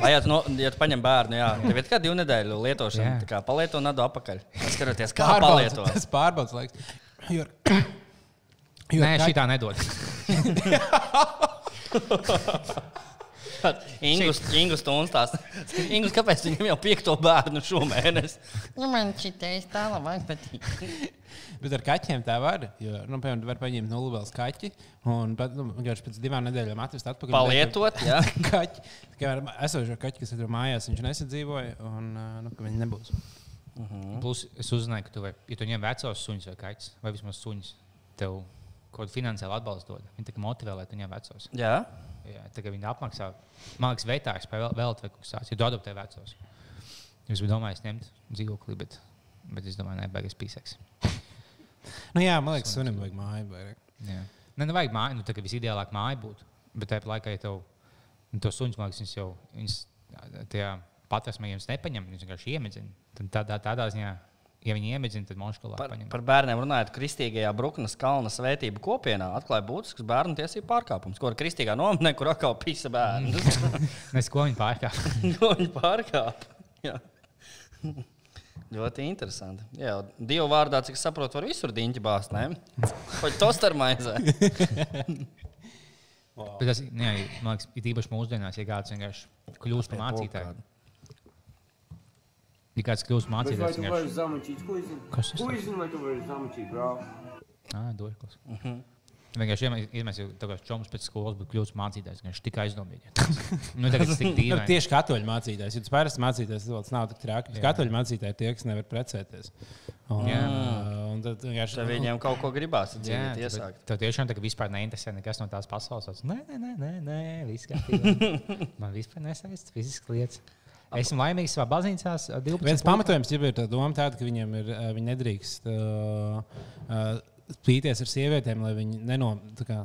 Vai ja tu, no, ja tu paņem bērnu, jā, tev ir tikai divu nedēļu lietošana. Tā kā palieto un atdod atpakaļ. Skatoties, kā Pārbaudas- palieto. Tas pārbaudas laiks. Jo, jo Nē, šī tā nedod. Ingus, Ingus stundas tās. Ingus, kāpēc viņam jau piekto bērnu šomēnes? Nu, man šitais tā labāk patīk. Bet ar kaķiem tā var. Jo, nu, piemēram, var paņemt nulles kaķi un pat, nu, pēc divām nedēļām atvest atpakaļ. Palietot, jā. kaķi. Kā ar esošo kaķi, kas ir mājās, viņš nesadzīvoja, un nu, ka viņi nebūs. Plus, es uzzināju, ka tu, vai, ja tu ņem vecos suņus vai kaķus, vai vismaz suņus, tev kaut kādu finansiālu atbalstu dod. Viņi kā motivē, lai tu ņem vecos. Jā, Jā, kā viņi apmaksā, man liekas, veitājas vai vēl, vēl kas tāds, ja tu adoptē vecos. Es biju domājis ņemt dzīvokli, bet, bet es domāju, nebaigas pīseks. Nu, jā, man liekas, sunim vajag māju. Vairāk. Jā. Ne, nevajag māju, nu, kā visideālāk māja būtu. Bet tajā laikā, ja tev nu, to suņus, man liekas, viņas jau viņas, tajā patvesmē jums nepaņem, viņas vienkārši iemedzina. Tad tādā, tādā ziņā, ja viņi iemedzina, tad monškolā par, paņem. par bērniem runājot, Kristīgajā Bruknes kalna svētību kopienā atklāja būtisks bērnu tiesību pārkāpums, ko ar kristīgā nometnē, kur atkal pisa bērnu. Nes ko viņi pārkāp. Ko viņi pārkāpa? Ļoti interesanti. Jā, Dieva vārdā, cik es saprotu, var visur diņķi bāzt. ne? Vai tos ar maizē? Bet tas, jā, man liekas, ir īpaši mūsdienās, ja kāds vienkārši kļūst par mācītāju. Ja kāds kļūst Bet vai tu vienkārši vari zamučīt? Ko es zinu? Kas tas Ko ir? es zinu, vai tu vari zamučīt, brāl? Ah, došos. Vienkārši iedomājieties, ka tas čoms pēc skolas būtu kļuvis mācītājs. Viņš tik aizdomīgi. nu, tas tik Nu, tieši katoļu mācītājs. Ja tas parasti mācītājs, tas nav tik traki. Katoļu mācītāji ir tie, kas nevar precēties. Un, Jā. un tad vienkārši Tad viņiem kaut ko gribās Jā, iesākt. Tev tiešām tā, vispār neinteresē nekas no tās pasaules. Nē, nē, nē, nē, nē viss kārtībā. Man vispār nesaistīts fiziskas lietas. Esmu laimīgs savā baznīcā. 12. Viens pamatojums jau ir tā doma, tāda, ka viņiem ir, viņi nedrīkst uh, uh, spīties ar sievietēm, lai viņi neno, tā kā,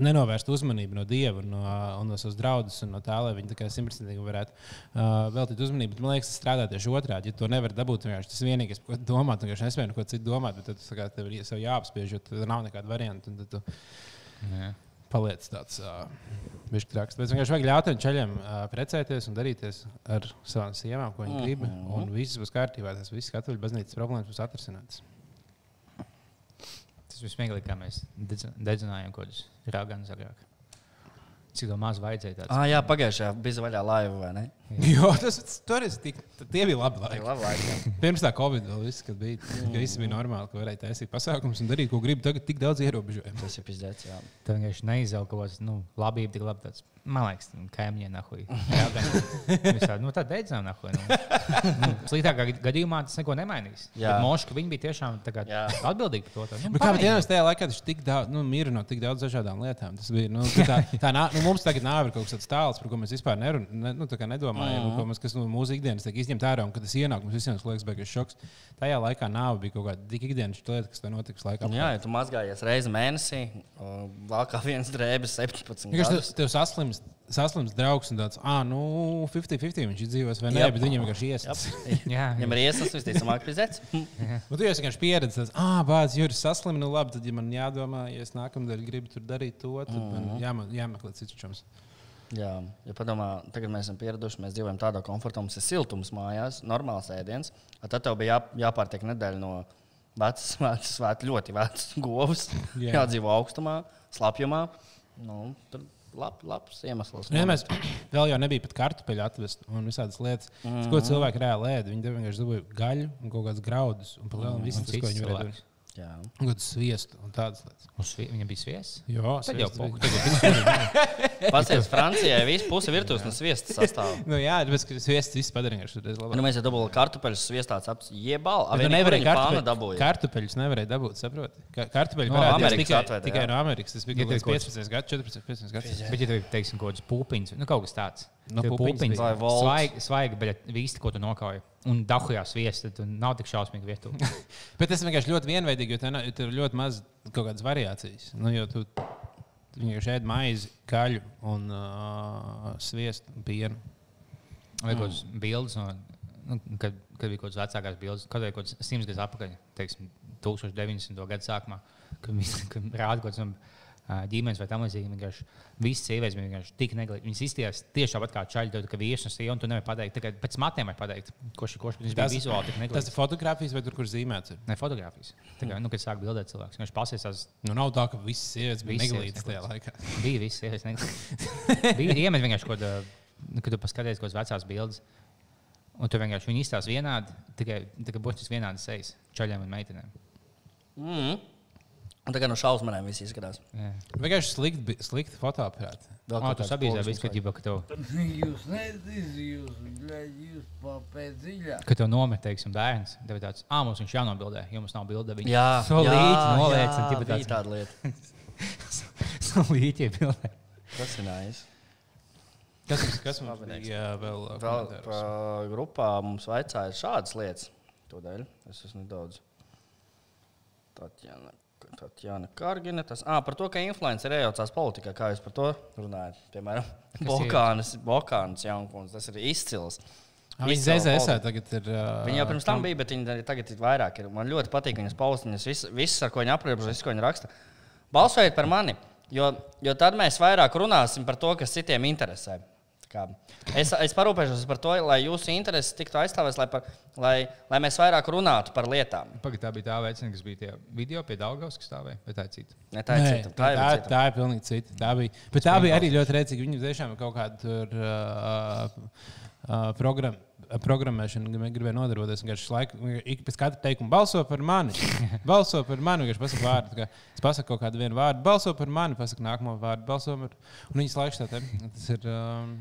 nenovērstu uzmanību no dieva un no, un no savas draudzes un no tā, lai viņi simtprocentīgi varētu uh, veltīt uzmanību. Bet, man liekas, tas strādā tieši otrādi. Ja to nevar dabūt, vienkārši tas vienīgais, ko domāt, tu vienkārši nespēj neko citu domāt, bet tad, kā, tev ir jāapspiež, jo tad nav nekāda varianta. un tad tu Jā. Paliec tāds uh, traks. Bet vienkārši vajag ļaut viņam ceļam uh, precēties un darīties ar savām sievām, ko viņi grib. Un viss būs kārtībā. Tas viss katoļu baznīcas problēmas būs atrisinātas. Tas viss smieklīgi, kā mēs dedz- dedzinājām kaut kādus rāganus agrāk. Cik maz vajadzēja tāds. Ah, jā, pagājušajā bija vaļā laiva, vai ne? Jo tas tur ir tik, tie bija labi Tā laiki. ir laba laika. Pirms tā Covid vēl viss, kad bija, ka viss bija normāli, ka varēja taisīt pasākumus un darīt, ko grib. Tagad tik daudz ierobežojumu. Tas ir pizdēts, jā. Tā vienkārši neizauga kaut kāds nu, labība, tik labi. Tāds, man liekas, kaimiņiem nahuj. Visādi, nu, tā dedzinām nahuj. Nu. Nu, sliktākā gad- gadījumā tas neko nemainīs. Jā. Bet Moška, viņi bija tiešām tā Jā. atbildīgi par to. Tā, nu, Bet kā dienas tajā laikā tas tik daudz, nu, mīra no tik daudz dažādām lietām. Tas bija, nu, tā, tā nā, nu, mums tagad nav kaut kas tāds tāls, par ko mēs vispār nerun, ne, nu, tā nedomājam, mm -hmm. mēs, kas no mūsu ikdienas tiek izņemta ārā un kad tas ienāk, mums visiem tas liekas beigas šoks. Tajā laikā nav bija kaut kāda tik ikdienas lieta, kas tā notiks laikā. Jā, ja tu mazgājies reizi mēnesī, o, vēl kā viens drēbes 17 Vienkārši gadus. tev, tev saslims, saslims draugs un tāds, ah, nu, 50-50 viņš dzīvos vai nē, Jep. bet viņam vienkārši iesnas. Jā, Viņam ir iesas, visticamāk, pizdēts. Nu, tu jau vienkārši pieredzējis, ah, bācis, Juris saslims, nu labi, tad, ja man jādomā, ja es nākamnedēļ gribu tur darīt to, tad man jāma, jāmeklē cits čoms. Jā, ja padomā, tagad mēs esam pieraduši, mēs dzīvojam tādā komfortā, mums ir siltums mājās, normāls ēdiens. A Tad tev bija jā, jāpārtiek nedēļa no vecas, vecas, vecas ļoti vecas govs. Jā. Jādzīvo augstumā, slapjumā. Nu, tur lab, labs iemesls. Nu, Ja mēs vēl jau nebija pat kartupeļu atvest un visādas lietas, mm -hmm. ko cilvēki reāli ēda. Viņi vienkārši dabūja gaļu un kaut kādas graudus un palielināt visu, Un tas, ko viņi varēja darīt. Jā. Kādas sviestu un tādas lietas. Uz svie- Viņam bija sviests. Jo, Tad jau bija. Pasies Francijai, visu pusi virtuves no sviesta sastāv. Nu, jā, bet tas sviests viss reiz Nu, labāk. mēs jau dabūjām kartupeļus sviestāts ap jebālu. Bet tu nevarēji pāna kartupeļus, dabūjāt. kartupeļus nevarēja dabūt, saproti? Ka- Kartupeļi No Amerikas tikai, atveida, tikai jā. no Amerikas. Tas bija Ja kaut tev kāds kaut 15 gadu, 14, 15 gadus. Bet, ja tev ir, teiksim, kaut kāds pupiņš, nu kaut kas tāds. No Tev pupiņas. Vai svaigi, svaigi, bet vīsti, ko tu nokauji. Un dahujās viesti, tad tu nav tik šausmīgi vietu. Bet tas vienkārši ļoti vienveidīgi, jo tev nav- tev ir ļoti maz kaut kādas variācijas. Nu, jo tu tu vienkārši ēd maizi, gaļu un uh, sviestu un pienu. Vai kaut kādas bildes, no, nu, kad, kad bija kaut kādas vecākās bildes, kad bija kaut kāds simts gadus atpakaļ, teiksim, 1990. gada sākumā, kad, kad rāda kaut kāds no ģimenes vai tam līdzīgi. vienkārši Visas sievietes bija vienkārši tik neglītas. Viņas izskatījās tieši tāpat kā čaļi, tad, ka vīrs un sieva, un tu nevari pateikt, tikai pēc matiem var pateikt, ko šī koša, viņš bija Tas- vizuāli tik Tas neglīts. ir fotografijas vai tur, kur zīmēts. Ir. Ne fotografijas. Tā kā, nu, kad sāk bildēt cilvēks, viņš pasiesās, Nu, nav tā, ka visas sievietes bija neglītas tajā laikā. bija visas sievietes neglītas. bija iemet vienkārši kāda, nu, kad tu paskaties kaut kādas vecās bildes. Un tur vienkārši viņi izstāsta vienādi, tikai, tikai burtiski vienādi sejas čaļiem un meitenēm. Mm. Un tagad no šausmām viss izskatās. Jā. Vienkārši slikti, slikti fotoaparāti. Vēl kāds sabiedrēji pogas visu, ka, tev, Jūs nezināt, jūs, jūs papēc dziļāk. ka tev nomet, teiksim, bērns. Tev ir tāds, ah, mums viņš jānobildē, jo mums nav bilde. vajag. Jā, solīti noliec, un bija tāds- tāda lieta. Solīti bildē. Tas ir nice. Kas mums, kas mums bija vēl? Vēl grupā mums vaicāja šādas lietas. Tādēļ es esmu nedaudz. Tatjana, Tatjana Kargina. Tas, à, par to, ka influenceri iejaucās politikā. Kā jūs par to runājat? Piemēram, Kas Bokānas, Bokānas jaunkundze. Tas ir izcils. Viņa ZZS tagad ir. uh, Viņa jau pirms tam bija, bet viņa tagad ir vairāk. Ir. Man ļoti patīk viņas paustiņas, viss, viss, ar ko viņa aprobežojas, viss, ko viņa raksta. Balsojiet par mani, jo, jo tad mēs vairāk runāsim par to, kas citiem interesē. Es, es parūpēšos par to, lai jūsu intereses tiktu aizstāvētas, lai, par, lai, lai mēs vairāk runātu par lietām. Pagaid, tā bija tā veicina, kas bija tie video pie Daugavas, kas stāvēja. Tā ir cita? Ne, tā ir Nē, cita. tā, tā, ir tā, cita. tā ir pilnīgi cita. Tā bija, bet tā bija arī ļoti rēcīga. Viņa tiešām ir kaut kāda tur, uh, uh, programma. programmēšanu grib- gribēju nodarboties. Vienkārši laiku, ik pēc katra teikuma balso par mani. Balso par mani. Vienkārši pasakot vārdu. kā Es pasaku kaut kādu vienu vārdu, balso par mani, pasaku nākamo vārdu, balso par. Un viņas laiks tā te. Tas ir. Um,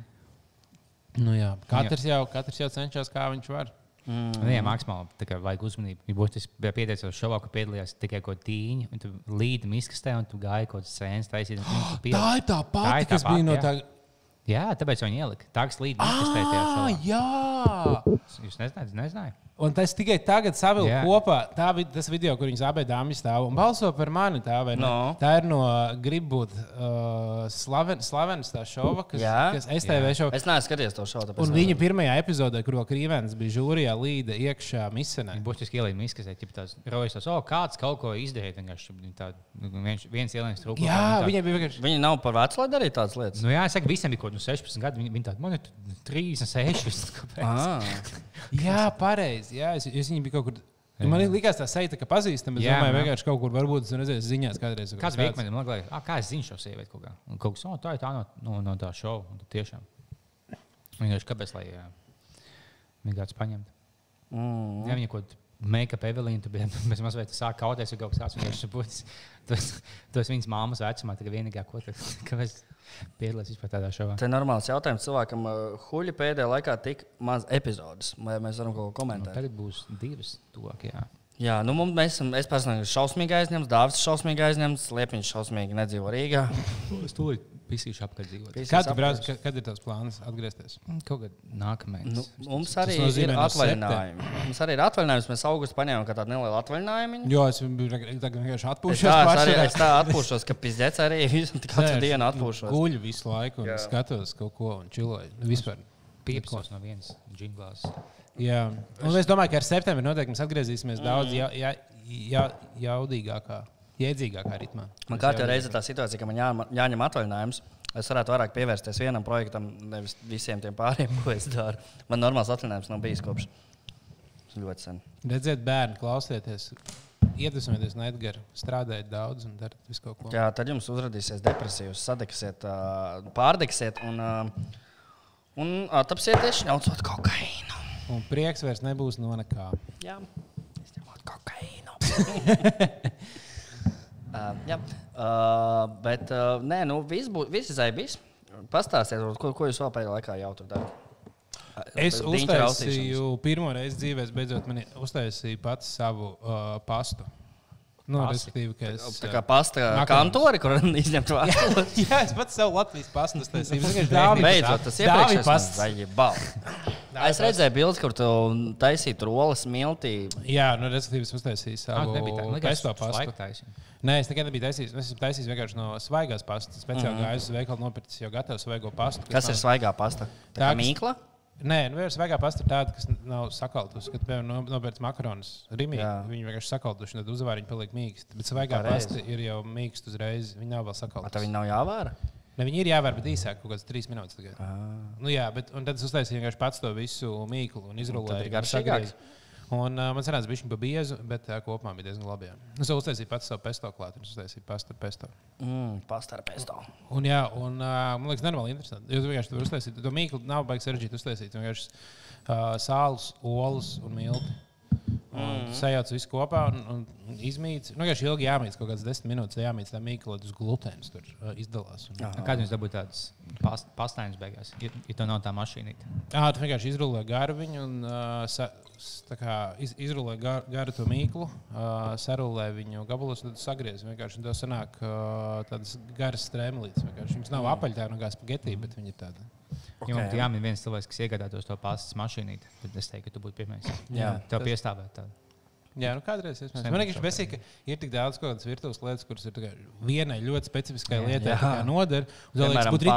nu jā, katrs jau, katrs jau cenšas, kā viņš var. Mm. Nu, jā, maksimāli tā kā vajag uzmanību. Ja būtu bija pieteicies šovā, ka piedalījās tikai kaut tīņi, un tu līdi miskastē, un tu gāji kaut kādas sēnes taisīt. piel- Tā ir tā Tā pati, ir tā kas bija pati, no jā. tā. Jā, tāpēc viņi ielika. Tā kā līdzi miskastē tajā Ah, šovā. jā! Jūs nezināt, nezināju. Un tas tikai tagad savilka Jā. kopā. Tā bija tas video, kur viņas abi dāmas stāv un balso par mani. Tā, vai ne? No. tā ir no Gribu būt uh, slaven, slavenas tā šova, kas, Jā. kas STV šova. Es neesmu skatījies to šovu. tāpēc Un viņa pirmajā epizodē, kur vēl Krīvēns bija žūrijā, līda iekšā misenē. Būtiski ielika miskastē, ja tāds rojas, o, kāds kaut ko izdarīja. viņi tā- Viens, viens ielaiks trūkumu. Jā, viņai bija vienkārši. Viņi nav par vecu, lai darītu tādas lietas. Nu, jā, es saku, visiem bija kaut kāds 16 gadi. Viņi, viņi tādi, man ir 36. Kāpēc? Ah. Jā, pareizi. Jā, es, es viņu biju kaut kur. Nu, man likās tā seita, ka pazīstama. Es Jā, domāju, jā. vienkārši kaut kur varbūt es redzēju ziņās kādreiz. Kāds kaut bija man liekas, ah, kā es zinu šo sievieti kaut kā. Un kaut kas, oh, tā ir tā no, no, no tā šova. Tiešām. Vienkārši kāpēc, lai jā, viņa kāds paņemtu. Mm. Ja viņa kaut kāda make-up Evelīna, tad bez mazliet sāk kauties, vai kaut kas tāds vienkārši būs. Tas, tas viņas māmas vecumā, tā vienīgā, ko tu, kāpēc piedalās vispār tādā šovā. Tā ir normāls jautājums cilvēkam. Huļi pēdējā laikā tik maz epizodes. Vai mēs varam kaut ko Nu, komentēt? tagad būs divas tuvāk, jā. Jā, nu mums, mēs esam, es personīgi esmu šausmīgi aizņemts, Dārzs šausmīgi aizņemts, Liepiņš šausmīgi nedzīvo Rīgā. Es tūlīt pisīšu apkārt dzīvot. Pisīs Kad, brauc, kad, kad ir tās plāns atgriezties? Kaut kad nākamais. Nu, mums Tas arī nozīmē ir no atvaļinājumi. Mums arī ir atvaļinājums. Mēs augustā paņēmām kā tādu nelielu atvaļinājumu. Jo es vienkārši atpūšos. tā, es arī es tā atpūšos, ka pizdzēts arī visu katru dienu atpūšos. Guļu visu laiku un Jā. skatos kaut ko un čiloju. Vispār. Piepsos no vienas džinglās. Jā, un es domāju, ka ar septembri noteikti mēs atgriezīsimies daudz ja, ja, ja, jaudīgākā, jēdzīgākā ritmā. Man katru reizi ir tā situācija, ka man jā, jāņem atvaļinājums. Es varētu vairāk pievērsties vienam projektam, nevis visiem tiem pārējiem, ko es daru. Man normāls atvaļinājums nav bijis kopš ļoti sen. Redziet, bērni, klausieties, iedvesmojieties no Edgara, strādājiet daudz un dariet visu kaut ko. Jā, tad jums uzrādīsies depresija, jūs sadegsiet, pārdegsiet un, un attapsieties šņaucot kokaīnu. Un prieks vairs nebūs no nekā. Jā, izņemot kokaīnu. uh, jā, uh, bet uh, nē, nu, viss būs, viss izai bijis. Pastāstiet, ko, ko jūs vēl pēdējā laikā jau tur darāt. Es uztaisīju pirmo reizi dzīvē, es beidzot mani uztaisīju pats savu uh, pastu. Nu, respektīvi, ka es. Tā kā pasta Makaronus. kantori, kur izņemt vārdu. Jā, es pats savu Latvijas pastu uztaisīju. Es beidzot, tas dāvinu iepriekšējais pasts. vai bal. Es redzēju bildi, kur tu taisīji rolas miltī. Jā, nu, respektīvi, es uztaisīju Tā savu liekas, pastu. Nē, es nekad nebiju taisījis. Es esmu taisījis vienkārši no svaigās pastas. Speciāli mm. gājis uz veikalu, nopircis jau gatavu svaigo pastu. Kas ir nav- svaigā pasta? Tā Tā, kā kas- mīkla? Nē, nu, vienkārši svaigā pasta ir tāda, kas nav sakaltusi. Kad, piemēram, no- nopērts makaronus rīmī, Jā. viņi vienkārši sakaltuši, un tad uzvāriņi paliek mīksti. Bet svaigā pasta ir jau mīksta uzreiz. Viņi nav vēl Vai sakaltusi. tā viņa nav jāvāra? Ne, viņi ir jāvēr, bet īsāk, kaut kādas trīs minūtes. Tagad. Ah. Nu, jā, bet un tad es uztaisīju vienkārši pats to visu mīklu un izrulēju. tad ir sagriezu. Un uh, man sanāca, ka viņš bija biezu, bet uh, kopumā bija diezgan labi. jā. Es jau uztaisīju pats savu pesto klāt, un es uztaisīju pastu ar pesto. Mm, pasta ar pesto. Un, jā, un uh, man liekas, nenormāli interesanti. Jūs vienkārši tur uztaisījāt, to mīklu nav baigi sarežģīti uztaisīt. Vienkārši uh, sāls, olas un milti. Mm. Sajauc visu kopā un, un izmīts. Nu, vienkārši ilgi jāmīts, kaut kādas desmit minūtes mīkla, lai tas glutēns tur uh, izdalās. Un, Kādu jums dabūjāt tādas past, pastāvības beigās, ja, ja to nav tā mašīna? Jā, tu vienkārši izrulē garu viņu un uh, sa, kā iz, izrulē gar, garu to mīklu, uh, sarulē viņu gabalos, un tad sagriez. Vienkārši un tev sanāk uh, tādas garas strēmelītes. vienkārši. Viņas nav apaļā, no kā spagetī, bet viņi ir tādi. Okay. Ja man būtu jāmin viens cilvēks, kas iegādātos to pastas mašīnu, tad es teiktu, ka tu būtu pirmais. Jā, tev tas- piestāvēt tādu. Jā, nu kādreiz es besīk, ka ir tik daudz kaut kādas virtuves lietas, kuras ir tā kā vienai ļoti specifiskai Jā. lietai vēl liekas, Piemēram, būtu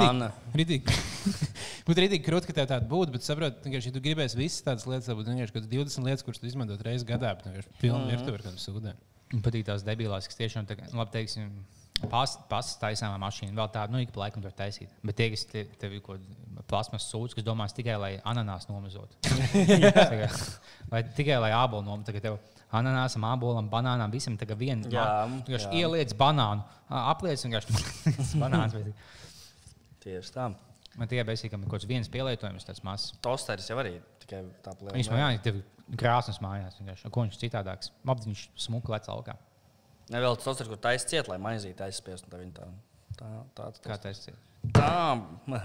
rītīgi- krūti, ka tev tāda būtu, bet saproti, ka, ja tu gribēsi visas tādas lietas, tad būtu vienkārši kaut kādas 20 lietas, kuras tu izmantot reizes gadā, bet vienkārši pilna virtuve ar kādiem sūdiem. Man patīk tās debilās, kas tiešām tā, kā, nu, labi, teiksim, pastas taisāmā mašīna. Vēl tādu, nu, ik pa laikam tur taisīt. Bet tie, kas te- tev ir plasmas sūds, kas domās tikai, lai ananās nomazot. Vai tikai lai ābolu nomazot. Ananāsam, ābolam, banānām, visam tagad viena. Jā, Vienkārši ieliec banānu. Apliec vienkārši banāns. bet- Tieši tā. Man tie beigās ir kaut kāds viens pielietojums, tāds mazs. Tosteris jau arī tikai tā plēna. Viņš man jāņem, tev krāsnes mājās. vienkārši. Ko viņš citādāks? Apziņš smuku lec augā. Nevēl tas tosteris, kur taisa ciet, lai maizīte aizspiest. un tā viņa Tā, tā, tā, Kā tas ir? tā. Ah, nu,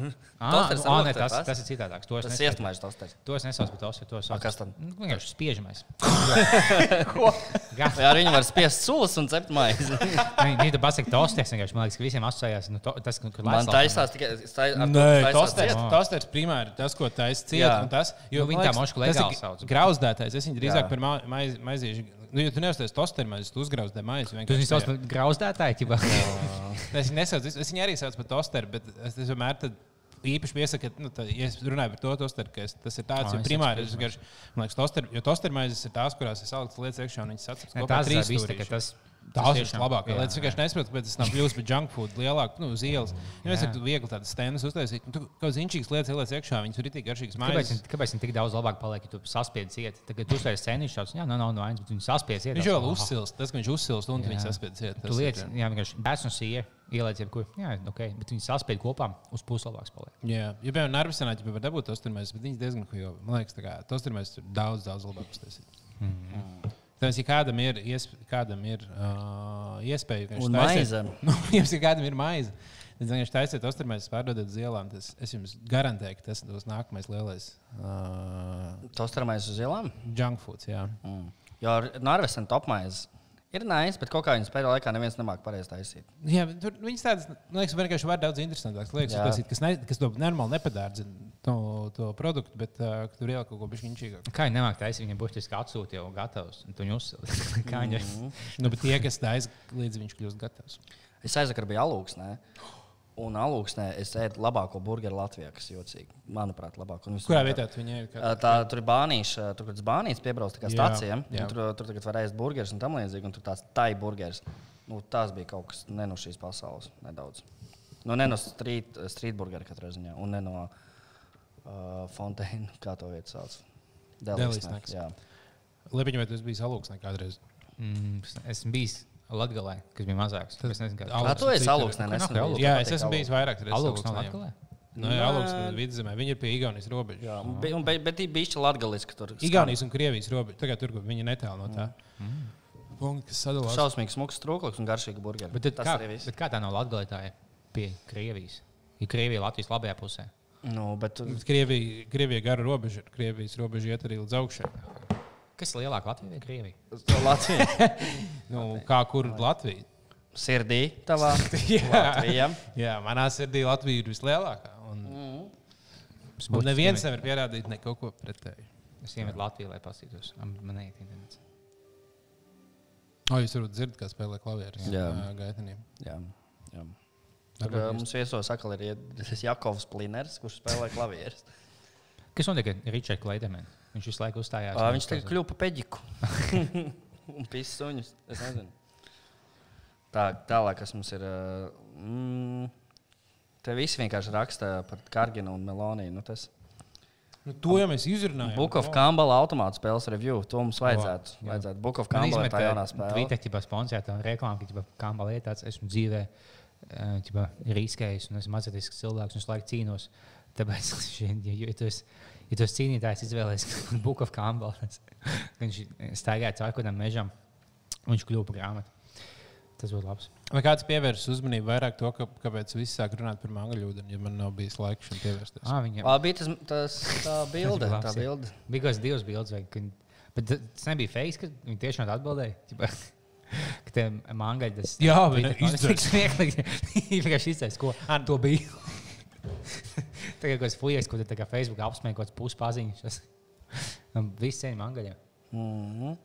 lokti tas, tas? tas ir citādāks. To es Tas nesaucu- iesmaiņas tosteris. To es nesaucu par tos, to sauc. kas tad? Nu, Vienkārši spiežamais. Ko? Ar viņu var spiest sulas un cept maizi? Viņi tur pasakā, tosties. vienkārši, Man liekas, ka visiem asociējās. Nu, to, tas, kur Man taisās tikai to, tosters, ciet. tosters primāri tas, ko taisa ciet. Jā. un Tas, jo, Nu, viņi tā mošku tas ir legāli sauc. Grauzdētais. Es viņu drīzāk Jā. par maizīšu. Nu, jo tu neuzties tosteru maizi, tu uzgrauzdē maizi. Tu viņus sauc par grauzdētāju. Es viņu nesaucu, es, es viņu arī saucu par tosteru, bet es, es vienmēr tad īpaši piesaku, ka, nu, tā, ja es runāju par to tosteru, ka es, tas ir tāds, Ā, jo es primāri, es vienkārši, man liekas, tosteru, jo tosteru maizes ir tās, kurās ir saliktas lietas iekšā un viņas Tas trīs ir viss, ka tas. Tas ir tiešām- labāk. jā, Es vienkārši nesaprotu, kāpēc tas nav kļuvis par junk food lielāku, nu, uz ielas. Ja mēs Jā. tur viegli tādas stendas uztaisīt, nu, tu kaut kādas inčīgas lietas ieliec iekšā, viņas ir tik garšīgas Kāpēc, maizes. viņi- kāpēc viņi tik daudz labāk paliek, ja tu saspiedz iet? Tagad tu scēniņš, tāds, jā, nav, nav no vainas, bet viņi saspiedz iet. Viņš jau uzsilst, tas, ka viņš uzsilst un Jā. viņš saspiedz iet. Tu lietas, jā, vienkārši un sīja ieliec jebkur. Jā, ok, bet viņi saspied kopā uz pusi labāks paliek. Jā, ja piemēram, Narvisenā jau var dabūt tos turmēs, bet viņas diezgan hujovi. Man liekas, ka tos turmēs ir daudz, daudz labāk uztaisīt. Tāpēc, ja kādam ir, iesp kādam ir uh, iespēja, ka viņš. Nu, jums ir kādam ir maize. Tad viņš taisīt tos turmēs, pārdodat uz ielām. Tas, es jums garantēju, ka tas būs nākamais lielais uh, Tosteramais uz ielām. junk foods. Jā. Mm. Jo ar Norvēģijas topmaizes ir nācis, bet kaut kā viņas pēdējā laikā neviens nemāķi pareizi taisīt. Jā, bet tur viņas tādas, man liekas, vienkārši var daudz interesantākas lietas, Jā. uztaisīt, kas, ne, kas to normāli nepadārdzina to, to produktu, bet uh, tur ieliek kaut ko bišķiņķīgāku. Kā viņi nemāk taisīt, viņiem burtiski atsūta jau gatavs. un Tu viņu uzsildi. Kā viņi Nu, bet tie, kas taisa, līdz viņš kļūst gatavs. Es aizvakar biju alūksnē. Un alūksnē es ēdu labāko burgeru Latvijā, kas ir jocīgi. Manuprāt, labāk. Un visu- Kurā vietā tu viņai ir? Ā, Tā, tur ir bānīša, tur ir bānīša piebrauc tā kā Jā, stācijā. jā. Tur, tur tagad var ēst burgerus un tam līdzīgi. Un tur tāds tai burgeris. Nu, tās bija kaut kas ne no šīs pasaules. Nedaudz. Nu, ne no street, street burgera katrā ziņā. Un ne no uh, Fonteina, kā to vietu sauc. Delis. Lepiņš, vai tu esi bijis alūksnē kādreiz? Mm, esmu bijis Latvijā, kas bija mazāks. Tas- Es nezinu, Kā kā Alūks tu esi Twitter. alūksnē? Kur nesen? Alūks? Jā, es esmu bijis vairāk reizes. Jā. Latvijā. Nu, jā, Alūksnē, vidzemē. Viņi ir pie Igaunijas robežas. Jā, un bi- un be- bet bija bijusi latgaliski tur. Igaunijas un Krievijas robeža. Tagad tur, kur viņi ir netālu no tā. Punkts, kas sadalās. Šausmīgs, smuks trūklis un garšīgi burgeri. Bet Tas kā, bet kā tā nav tā ir pie Krievijas? Ir Krievija Latvijas labajā pusē. Nu, bet, Bet Krievija, Krievija gara robeža. Krievijas robeža iet arī līdz augšai. Kas ir lielāka Latvija vai Krievija? Latvija. Nu, kā kur Latvija? Sirdī tavā. Jā. Latvija. Jā, manā sirdī Latvija ir vislielākā. Un, un neviens nevar pierādīt ne kaut ko pretēju. Es iemetu Latviju, lai paskatītos. Man neiet internets. O, jūs varat dzirdēt, kā spēlē klavierus. Jā. gaitaniem. Jā, jā. Tur mums viesos atkal ir Jakovs Pliners, kurš spēlē klavierus. Kas notiek ar Ričardu Kleidermanu? Viņš visu laiku uzstājās. Uh, viņš tagad kļuva par peģiku. Un pīs suņus. Es nezinu. Tā, tālāk, kas mums ir. Mm, te visi vienkārši raksta par Karginu un Meloniju. Nu, tas Nu, to jau mēs izrunājām. Book of Kambala automāta spēles review. To mums vajadzētu. jā. vajadzētu. Book of Kambala ir tā jaunā spēle. Twitter ķipā sponsorēta reklāma, ka kā man liekas, esmu dzīvē ķipā, riskējis un esmu mazotisks cilvēks un es laiku cīnos. Tāpēc, ja, ja tu esi, ja esi cīnītājs, izvēlējies Book of Kambala. Viņš staigāja caur kādam mežam un viņš kļuva par grāmatu. Tas būtu labs. Vai kāds pievērsis uzmanību vairāk to, ka, kāpēc visi sāk runāt par mākslinieci ūdeni, ja man nav bijis laika šim pievērsties? Ah, viņam Ā, bija tas, tas tā bilde. bija tā labs, jā. bilde. bija kaut kāds divs bildes, vai, ka, bet tas nebija fake, ka viņi tiešām atbildēja. Ka tie mangaļi tas Jā, bija ne? tā- Izdzēs. Viņi vienkārši izteica, ko ar to bija. Tagad, kad es fujies, ko te Facebook apsmēju, kaut kāds puspaziņš. Viss ceļš mangaļiem. Mhm.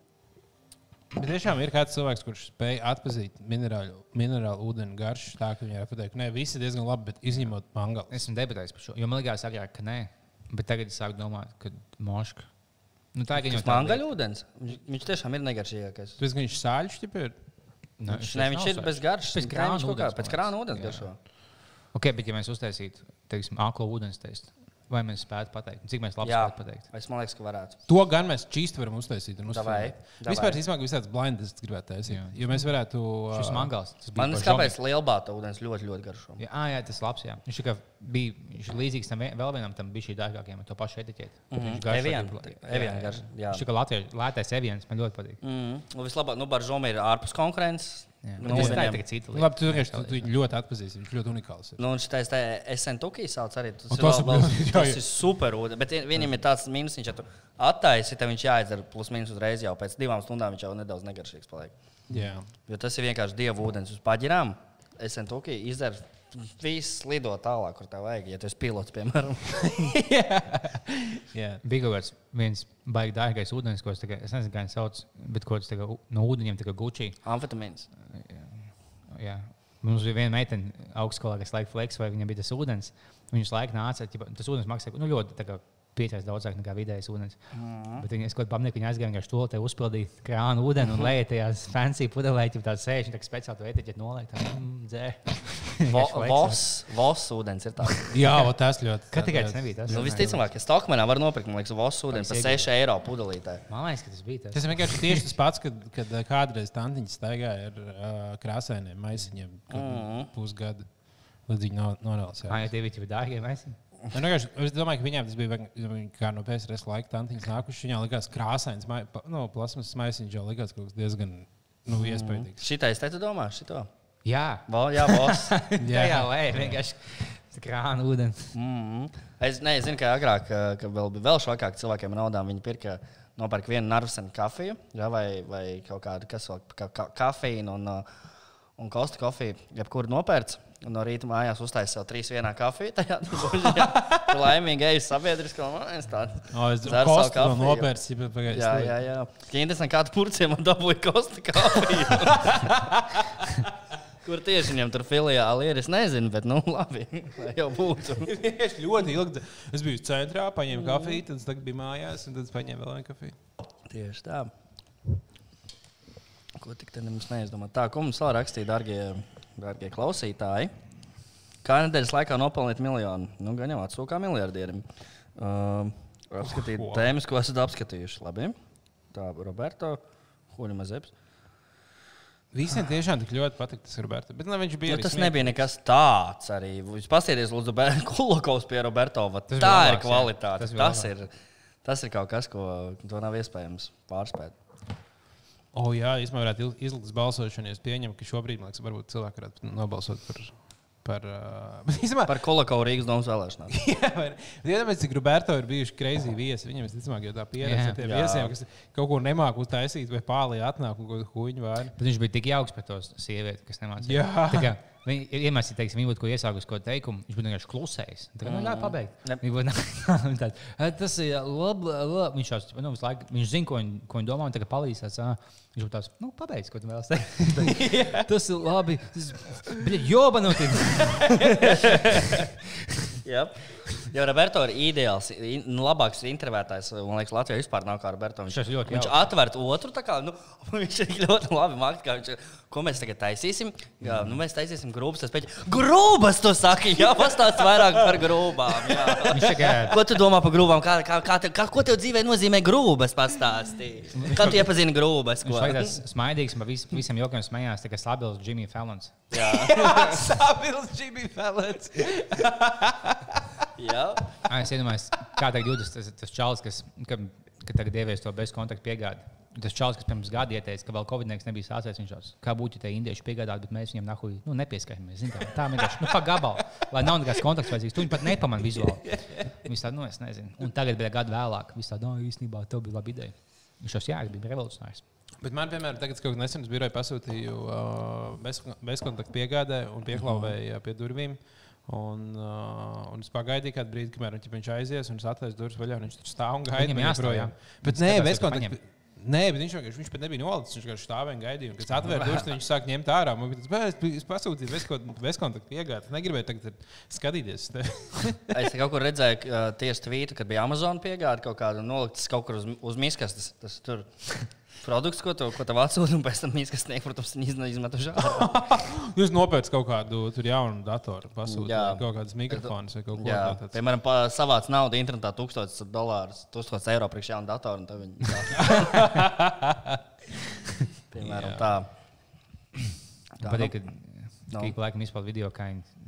Bet tiešām ir kāds cilvēks, kurš spēj atpazīt minerālu, minerālu ūdeni garšu, tā ka viņi var pateikt, ka visi ir diezgan labi, bet izņemot mangalu. Esmu debatējis par šo. Jo man liekas, agrāk, ka nē, bet tagad es sāku domāt, ka moška. Nu, tā ir Tas viņa tā mangaļu ūdens. Viņš, viņš tiešām ir negaršīgākais. Tu esi, viņš sāļš ķip ir. Nu, Viņš, ne, viņš ir bez garšas. Pēc Nē, krāna viņš kaut kā ūdens, garšo. Ok, bet ja mēs uztaisītu, teiksim, aklo ūdens testu, Vai mēs spētu pateikt? Cik mēs labi spētu pateikt? es liekas, ka varētu. To gan mēs čīsti varam uztaisīt. un Davai, davai. Vispār īstenībā visāds blinds gribētu taisīt. Jo mēs varētu. Šis ā, mangals. tas bija Man liekas, kāpēc lielbāta ūdens ļoti, ļoti garšo. Jā, ā, jā, tas labs. Jā. Viņš, bija, viņš līdzīgs tam vēl vienam, tam bija šī dārgākajam, to pašu etiķeti. Mhm, Viņš garšo Evian, tik- Evian garš- jā. Viņš ir kā latviešu lētais evians, man ļoti patīk. Mm. Un vislabāk, nu, Baržoma ir ārpus konkurences. Nu, Nu, tā ir tikai cita Nu, lieta. Labi, tu vienkārši tu, tu ļoti atpazīsti. Viņš ļoti unikāls. Ir. Nu, un šitais te SNTUKI sauc arī. Tas, tas vēl, tas ir super ūdens. Bet viņam ir tāds mīnus, viņš ja tu attaisi, tad viņš jāizdara plus mīnus uzreiz jau pēc divām stundām viņš jau nedaudz negaršīgs paliek. Jā. Jo tas ir vienkārši dievu ūdens uz paģirām. SNTUKI izdara. Viss lido tālāk, kur tev vajag, ja tu esi pilots, piemēram. Jā. Bija kaut kāds viens baigi dārgais ūdens, ko es, tagad, es nezinu, kā viņš sauc, bet ko tas tagad, no ūdeņiem tā kā gučī. Amfetamīns. Jā. Mums bija viena meitene augstskolā, kas laika fleks, vai viņam bija tas ūdens. Viņas laika nāca, tas ūdens maksāja nu, ļoti piecais daudzāk nekā vidējais ūdens. Mm. Bet viņi kaut kādā pamanīja, ka viņi aizgāja vienkārši to te uzpildīt krānu ūdeni un lēja tajās fancy pudelē, jau tādu sēž, un tā speciāli to etiķeti. Tā, mm, dzē. Vo-. Vos, vos ūdens ir tāds. Jā, o, tas ļoti. Kad tikai tas nebija tas? Nu, visticamāk, ka Stokmanā var nopirkt, man liekas, vos ūdens par Iegūt. 6 eiro pudelītē. Man liekas, ka tas bija tas. Tas vienkārši tieši tas pats, kad, kad ā, kādreiz tantiņš staigāja ar uh, krāsainiem maisiņiem mm Mhm. pusgadu. Līdz viņi. Ah, ja tie bija dārgie mēs. Nu, vienkārši, es domāju, ka viņiem tas bija kā no PSRS laika tantiņas nākuši. Viņām likās krāsains, pa- nu, plasmas maisiņš jau likās kaut kas diezgan nu, Mhm. iespaidīgs. Šitais te tu domā, šito? Jā, Vo, jā, vos. jā, jā, lēja vienkārši krānu ūdeni. Mm -hmm. Es, ne, es zinu, ka agrāk, ka, vēl bija vēl šokāk cilvēkiem naudām. Viņi pirka, nopērka vienu narvsenu kafiju jā, vai, vai kaut kādu kas vēl, ka, ka, kafīnu un, un kostu kofiju. Jebkuru nopērts. Un no rīta mājās uztaisīja sev trīs vienā kafijā. Tajā tur laimīgi ejas sabiedriskā monēta. tāds. O, es domāju, ka kafiju. nopērts jau pagājis. Jā, jā, jā. Interesanti, kādu purcēm man dabūja kostu kafiju. Kur tieši viņam tur filiāli ir? Es nezinu, bet nu labi. Lai jau būtu. Es ļoti ilgi. Es biju centrā, paņēmu kafiju, tad tagad biju mājās, un tad paņēmu vēl vienu kafiju. Tieši tā. Ko tik te mums neizdomā? Tā, ko mums vēl rakstīja, darbie, darbie klausītāji? Kā nedēļas laikā nopelnīt miljonu? Nu, gan jau atsūkā miljardierim. Uh, apskatīt Ko? tēmas, ko esat apskatījuši. Labi. Tā, Roberto, Huļa Mazeps. Visiem tiešām tik ļoti patīk tas Roberts. Bet nu, viņš bija Nu, tas smieklīgs. nebija nekas tāds arī. Jūs paskatieties, Lūdzu, Kulukovs pie Roberto. Tas Tā ir labāks, jā. kvalitāte. Tas bija Tas ir, tas ir kaut kas, ko nav iespējams pārspēt. O, jā, īstenībā varētu izlikt balsošanu. Es pieņemu, ka šobrīd liekas, varbūt cilvēki varētu nobalsot par. par uh, īstenībā, Par Kulukovu Rīgas domas vēlēšanām. Jā, Iedomājieties, cik Roberto ir bijuši greizi viesi. Viņam visticamāk jau tā pieredze ar tiem Jā. viesiem, kas kaut ko nemāku uztaisīt, vai pārlī atnāk un kaut ko huņu. Bet viņš bija tik jauks par to sievieti, kas nemācīja. Viņa iemesls, teiksim, viņa būtu ko iesākusi, ko teikumu. Viņš būtu vienkārši klusējis. Tā kā, nu, ļauj pabeigt. Jep. Viņa būtu, viņa tāda, "Ā, tas ir labi, labi. Viņš, tās, nu, visu laiku, viņš zina, ko viņa, ko viņa domā, un tagad palīdzēs. Viņš būtu tāds, nu, pabeidz, ko tu vēlaties teikt. tas ir labi. Tas ir jobanoti. Jā, jo Roberto ir ideāls, in, nu, labāks intervētājs. Man liekas, Latvijā vispār nav kā Roberto. Viņš, Viņš viņš atver otru, kā nu, viņš ir ļoti labi mākslinieks. kā viņš- Ko mēs tagad taisīsim? Jā, nu, mēs taisīsim grūbas. Tas pēc grūbas, tu saki, jā, pastāst vairāk par grūbām. jā. Viņš Ko tu domā par grūbām? Kā, kā, kā, kā, ko tev dzīvē nozīmē grūbas? Pastāstīji. Kā tu iepazini grūbas? viņš Ko? ir tāds smaidīgs, par vis, visiem jokiem smējās, tā kā stabils Jimmy Fallons. Jā, Sāpils, Jimmy Fallons. jā. Ā, Es iedomājos, kā tagad jūtas tas, tas čalis, kas ka, ka tagad ievies to bezkontaktu piegādi. Tas čalis, kas pirms gada ieteica, ka vēl Covid nebija sācies, viņš teica, kā būtu, ja tie indieši piegādātu, bet mēs viņiem nahuj, nu, nepieskaramies. zini, Tā, tā vienkārši, nu, pa gabalu, lai nav nekāds kontakts vajadzīgs. Tu viņu pat nepamanīji vizuāli. Viņš tādu, nu, es nezinu. Un tagad, bija gadu vēlāk, viņš tādu, no, īstenībā, tev bija laba ideja. Viņš tos jā, bija revolucionārs. Bet man, piemēram, tagad, kad nesen es biroju pasūtīju uh, bez, bezkontaktu piegādē un pieklāvēju uh, pie durvīm. Un, uh, un es pagaidīju kādu brīdi, kamēr viņš- viņš aizies, un es atlaidu durvis vaļā. un Viņš tur stāv un gaida. Viņam man jāstāv, joprojām. jā. Bet nē, bez kontakta. Nē, bet viņš vienkārši viņš pat nebija nolicis. Viņš vienkārši stāvēja un gaidīja. Un, kad es atvēru durvis, viņš sāk ņemt ārā. Man bija tas, "Bē, es, pasūtīju bezkontaktu bez piegādi. Es negribēju tagad skatīties. uz tevi." Es te kaut kur redzēju, ka uh, tieši tvītu, kad bija Amazon piegāde kaut kāda noliktas kaut kur uz, uz miskastes. Tas tur produkts, ko tu, ko tev atsūta, un pēc tam sniegt, protams, izmetuši ārā. Jūs nopērcat kaut kādu jaunu datoru, pasūtījāt Jā. kaut kādus mikrofonus vai kaut ko tādu. piemēram, pa- savāc naudu internetā 1000 dolārus, 1000 eiro priekš jaunu datoru, un tad viņi. piemēram, Jā. tā. Man patīk, ka Nu. ik pa laikam izpauž video, kā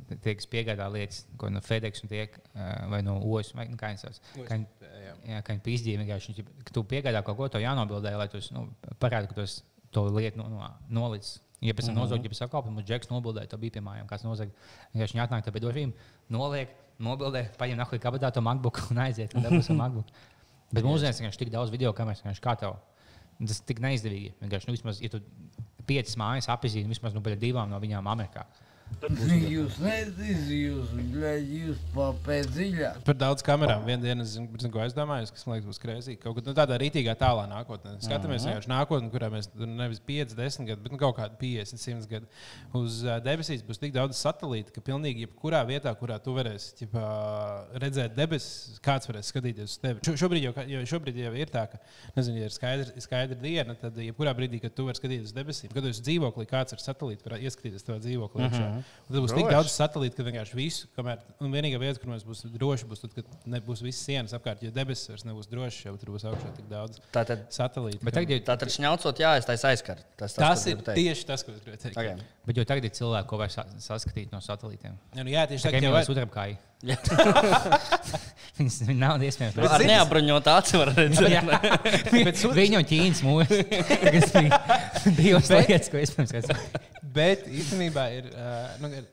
viņi tiek piegādā lietas, ko no FedEx un tiek, vai no OS, vai nu, kā viņi sauc. Kā viņi- Jā, kā viņi pīzdīja vienkārši, ka tu piegādā kaut ko to jānobildē, lai tu nu, parādi, ka tu to lietu no, no, nolicis. Ja pēc tam nozagt, ja pēc sakāpja, mums džeks nobildēja, to bija pie mājām, kāds nozagt. Vienkārši viņi atnāk tā pie durvīm, noliek, nobildē, paņem nahuj kabatā to MacBook un aiziet, un dabūs ar MacBook. Bet mūsdienās vienkārši tik daudz video kameras, kā tev. Tas ir tik neizdevīgi. Vienkārši, nu, vismaz, ja tu piecas mājas apzīmē, vismaz nu, pēc divām no viņām Amerikā. Jūs neziniet, jūs, bļaļ, jūs papēt dziļāk. Par daudz kamerām. Vienā dienā es zinu, zinu, ko es domāju, kas man liekas, būs krēsīgi. Kaut kādā nu, tādā rītīgā tālā nākotnē. Skatāmies vienkārši nākotnē, kurā mēs nevis 5, 10 gadi, bet nu, kaut kādi 50, 100 gadi. Uz uh, debesīs būs tik daudz satelītu, ka pilnīgi jebkurā vietā, kurā tu varēsi ķipā, redzēt debesis, kāds varēs skatīties uz tevi. Šo, šobrīd, jau, kā- jo šobrīd jau ir tā, ka, nezinu, ja ir skaidra, skaidra diena, tad jebkurā brīdī, kad tu vari skatīties uz debesīm, kad tu esi dzīvoklī, kāds ar satelītu var ieskatīties savā dzīvoklī. iekšā. Un Tad būs tik Droši. daudz satelītu, ka vienkārši visu, kamēr, un vienīgā vieta, kur mēs būsim droši, būs tad, kad nebūs visas sienas apkārt, jo debesis vairs nebūs drošas, jau tur būs augšā tik daudz Tātad, satelītu. Bet tagad, ir- tātad šņaucot, jā, es taisa aizskar. Tas, tas, tas ko ir teikt. tieši tas, ko es gribēju teikt. Okay. Bet jau tagad ir cilvēki, ko var sa- saskatīt no satelītiem. Ja, nu, jā, tieši Tā kā jau sudrabkāji. Jā. Viņas nav iespējams. Ar neapbruņotu acu var redzēt. Viņu un ķīnas mūžs. Tas bija divas lietas, ko iespējams redzēt. Bet īstenībā ir. Uh, nu, ir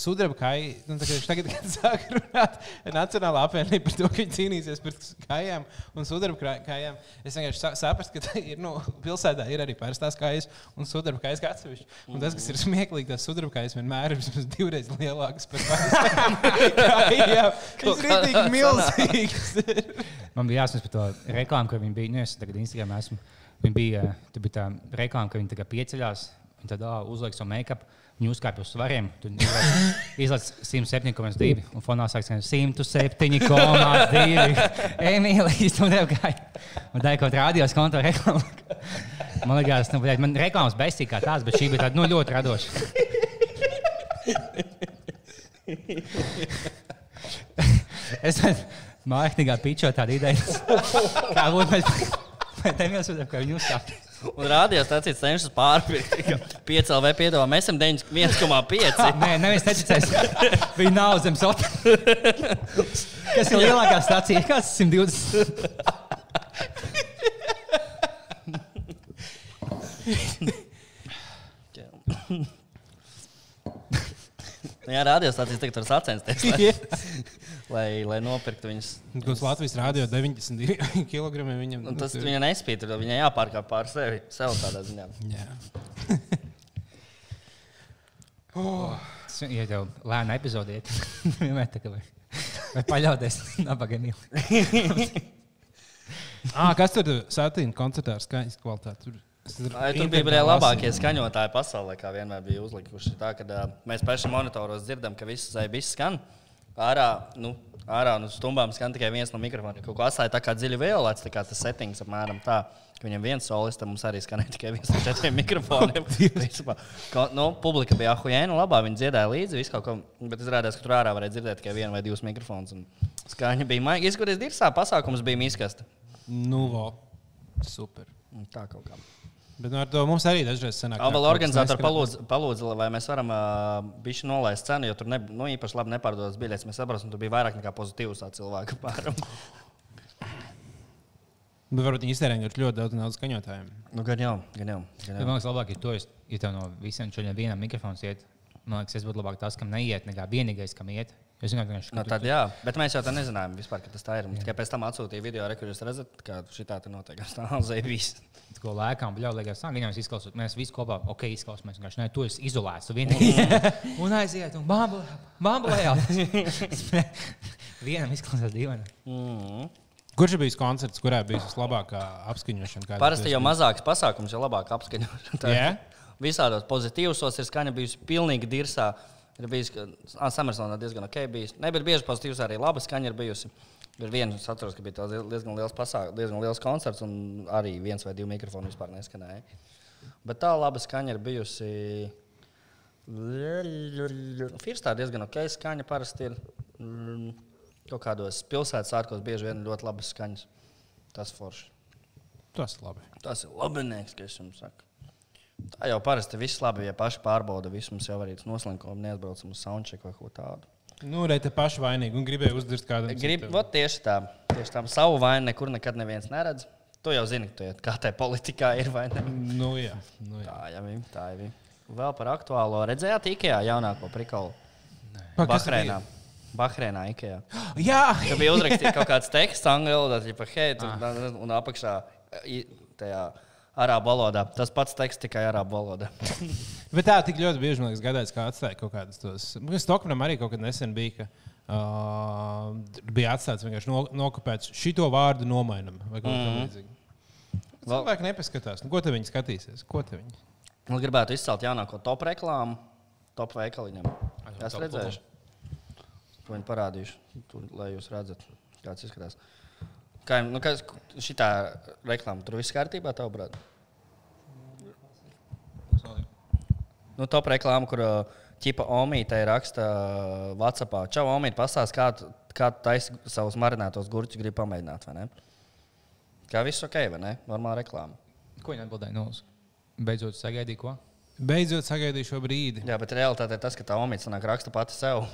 Sudraba kai, nu, tā kā viņš tagad, kad sāk runāt Nacionālā apvienība par to, ka viņi cīnīsies pret kājām un sudraba kājām, es vienkārši sa- sapratu, ka ir, nu, pilsētā ir arī parastās kājas un sudraba kājas kā atsevišķi. Un tas, kas ir smieklīgi, tas sudraba kājas vienmēr ir vismaz divreiz lielākas par parastām kājām. Tas ir rītīgi milzīgs. Man bija jāsaka par to reklāmu, ka viņi bija. Nu, es tagad Instagram esmu. Viņi bija, tur bija tā reklāma, ka viņi tagad pieceļās. Viņi tad ā, uzliek savu make-up. Viņi uzkāpa uz svariem. Izlaiž 107,2 un fonā sāk skan 107,2. Emīlijas tur gāja. Un tā ir kaut kāda radios konta reklāma. Man liekas, nu, bļaļ, man reklāmas bestīk kā tās, bet šī bija tāda nu, ļoti radoša. Es māksliniekā pičoju tādu ideju, kā būtu mēs pēc tam jau sūdzam, ka viņi uzstāj. Un tāds cenšas pārpirkt. 5 LV piedāvā, mēs esam 1,5. Nē, neviens neticēs. Viņa nav zem sota. Kas ir lielākā stācija? Kāds 120? Nu, jā, tāds, ka tur sacensties, lai, lai, lai nopirktu viņus. Kāds Latvijas rādio 92 kg viņam. Un tas nu, viņa nespīd, tad viņai jāpārkāp pār sevi. Sev tādā ziņā. Jā. Ja tev lēna epizode iet, vienmēr tā kā vai, paļauties nabaga mīlēt. Ah, kas tur satīna koncertā ar skaņas kvalitāti? Tur, Ai, Tur bija arī labākie skaņotāji pasaulē, kā vienmēr bija uzlikuši. Tā, kad, uh, mēs paši monitoros dzirdam, ka viss zvaigznes skan. Ārā, nu, ārā no stumbām skan tikai viens no mikrofoniem. Kaut ko atstāja tā kā dziļi violets, tā kā tas settings apmēram tā. Viņam viens solis, tad mums arī skanēja tikai viens no četriem mikrofoniem. Ka, nu, publika bija ahujēna, labā, viņi dziedāja līdzi, visu kaut ko, bet izrādās, ka tur ārā varēja dzirdēt tikai vienu vai divus mikrofonus. Skaņa bija maiga. Izskatās, dirsā pasākums bija mīskasta. Nu, vo. Super. Tā kaut kā. Bet nu, ar to mums arī dažreiz sanāk. Ka organizatori palūdz, palūdz, vai mēs varam uh, bišķi nolaist cenu, jo tur ne, nu, īpaši labi nepārdodas biļetes. Mēs saprotam, tur bija vairāk nekā pozitīvs tā cilvēka pāram. Bet varbūt viņi iztērē ļoti daudz naudas skaņotājiem. Nu, gan jau, gan jau. Gan Man jau. liekas, labāk ir to, ja tev no visiem šiem vienam mikrofons iet. Man liekas, es būtu labāk tas, kam neiet, nekā vienīgais, kam iet. Es zinu, ka viņš Nu, tad, jā, bet mēs jau tā nezinājām, vispār, ka tas tā ir. Mums tikai pēc tam atsūtīja video, re, kur jūs redzat, kā šī tā notiek. Tā ir viss. Ko lēkām, tā, viņam izklausās, mēs visi kopā, ok, izklausāmies, vienkārši, nē, tu esi izolēts, tu vienīgi. un aiziet, un bambalē. Vienam izklausās dīvaini. Mm. Kurš ir bijis koncerts, kurā bija vislabākā apskaņošana? Parasti jau mazāks pasākums, jo labāk apskaņošana. Jā? Visādos pozitīvos ir skaņa bijusi pilnīgi dirsā. Ir bijis, ka Samersonā diezgan ok bijis. Ne, bet bieži pozitīvs arī laba skaņa ir bijusi. Ir viens, atceros, ka bija diezgan liels pasākums, diezgan liels koncerts, un arī viens vai divi mikrofoni vispār neskanēja. Bet tā laba skaņa ir bijusi. Firstā diezgan ok skaņa parasti ir. Mm, Kaut kādos pilsētas sārkos bieži vien ļoti labas skaņas. Tas forši. Tas labi. Tas ir labinieks, kas jums saka. Tā jau parasti viss labi, ja paši pārbauda visu. Mums jau arī tas noslinkums neatbraucam uz soundcheck vai ko tādu. Nu, reiz te paši vainīgi un gribēju uzdirst kādu Grib, vot tieši tā, tieši tā. Savu vainu nekur nekad neviens neredz. Tu jau zini, tu, kā tā politikā ir vai ne? Nu, jā. Nu, jā. Tā jau ir. Tā jau ir. Vēl par aktuālo redzējāt IKEA jaunāko. Pa, tur Bahreinā. Bahreinā IKEA. bija? Jā, Tur bija uzrakstīts kaut kāds teksts angļu valodā, tipo, hei, tur, un apakšā i- tajā arābu valodā. Tas pats teksts tikai arābu valodā. Bet tā tik ļoti bieži man liekas, gadās, kā atstāja kaut kādas tos. Stokmanam arī kaut kad nesen bija, ka uh, bija atstāts vienkārši no, nokopēts šito vārdu nomainam. Vai kaut kā Mhm. līdzīga. Cilvēki nepaskatās. Nu, ko te viņi skatīsies? Ko te viņi? Es gribētu izcelt jaunāko top reklāmu, top veikaliņam. Es redzēju, to viņi parādījuši, tur, lai jūs redzat, kāds izskatās. Kā, nu, kas, šitā reklāma tur viss kārtībā, tavuprāt? Nu, top reklāma, kur ķipa Omīte raksta Whatsappā. Čau, Omīte, pastāst, kā, tu- kā tu taisi savus marinātos gurķus grib pamēģināt, vai ne? Kā viss ok, vai ne? Normāla reklāma. Ko viņa atbildēja? Nu, beidzot, sagaidīja ko? Beidzot sagaidīju šo brīdi. Jā, bet realitāte ir tas, ka tā Omīte sanāk raksta pati sev.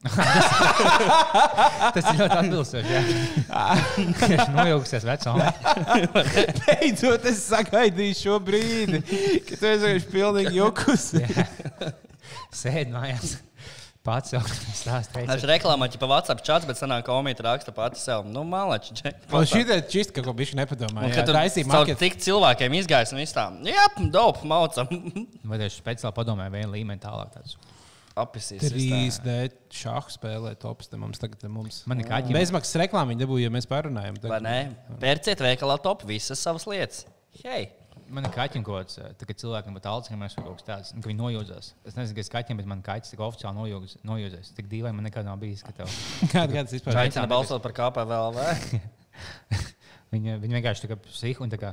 Tas ir ļoti atbilstoši. Viņš nojauksies vecumā. Beidzot, es sagaidīju šo brīdi, kad tu esi vienkārši pilnīgi jokus. Sēdi mājās. Pats jau stāsta. Viņš reklāmā jau pa WhatsApp čats, bet sanāk, ka Omīte raksta pati sev. Nu, malači. Un šī te čist, ka ko bišķi Un nepadomāja. kad tur taisīja caur maketu. tik cilvēkiem izgājis un viss tā, jā, dope, maucam. Vai tieši speciāli padomāju, vienu līmeni tālāk. Tāds. Apisīs. 3D šāhu spēlē tops. Mums tagad te mums. Man ir kaķi. Bezmaksas reklāma viņa dabūja, ja mēs parunājam. Vai ne? Pērciet veikalā top visas savas lietas. Hei! Man ir kaķis kaut kāds, tā, kad cilvēkam ir Alzheimer's vai kaut kas tāds, ka viņi nojūdzas. Es nezinu, kas kaķiem, bet man kaķis tik oficiāli nojūdzas. nojūdzas. Tik dīvaini man nekad nav bijis. tev- kāds vispār? Vai- Aicina balsot par KPVLV. Viņa, viņa vienkārši tā kā psihi un tā kā,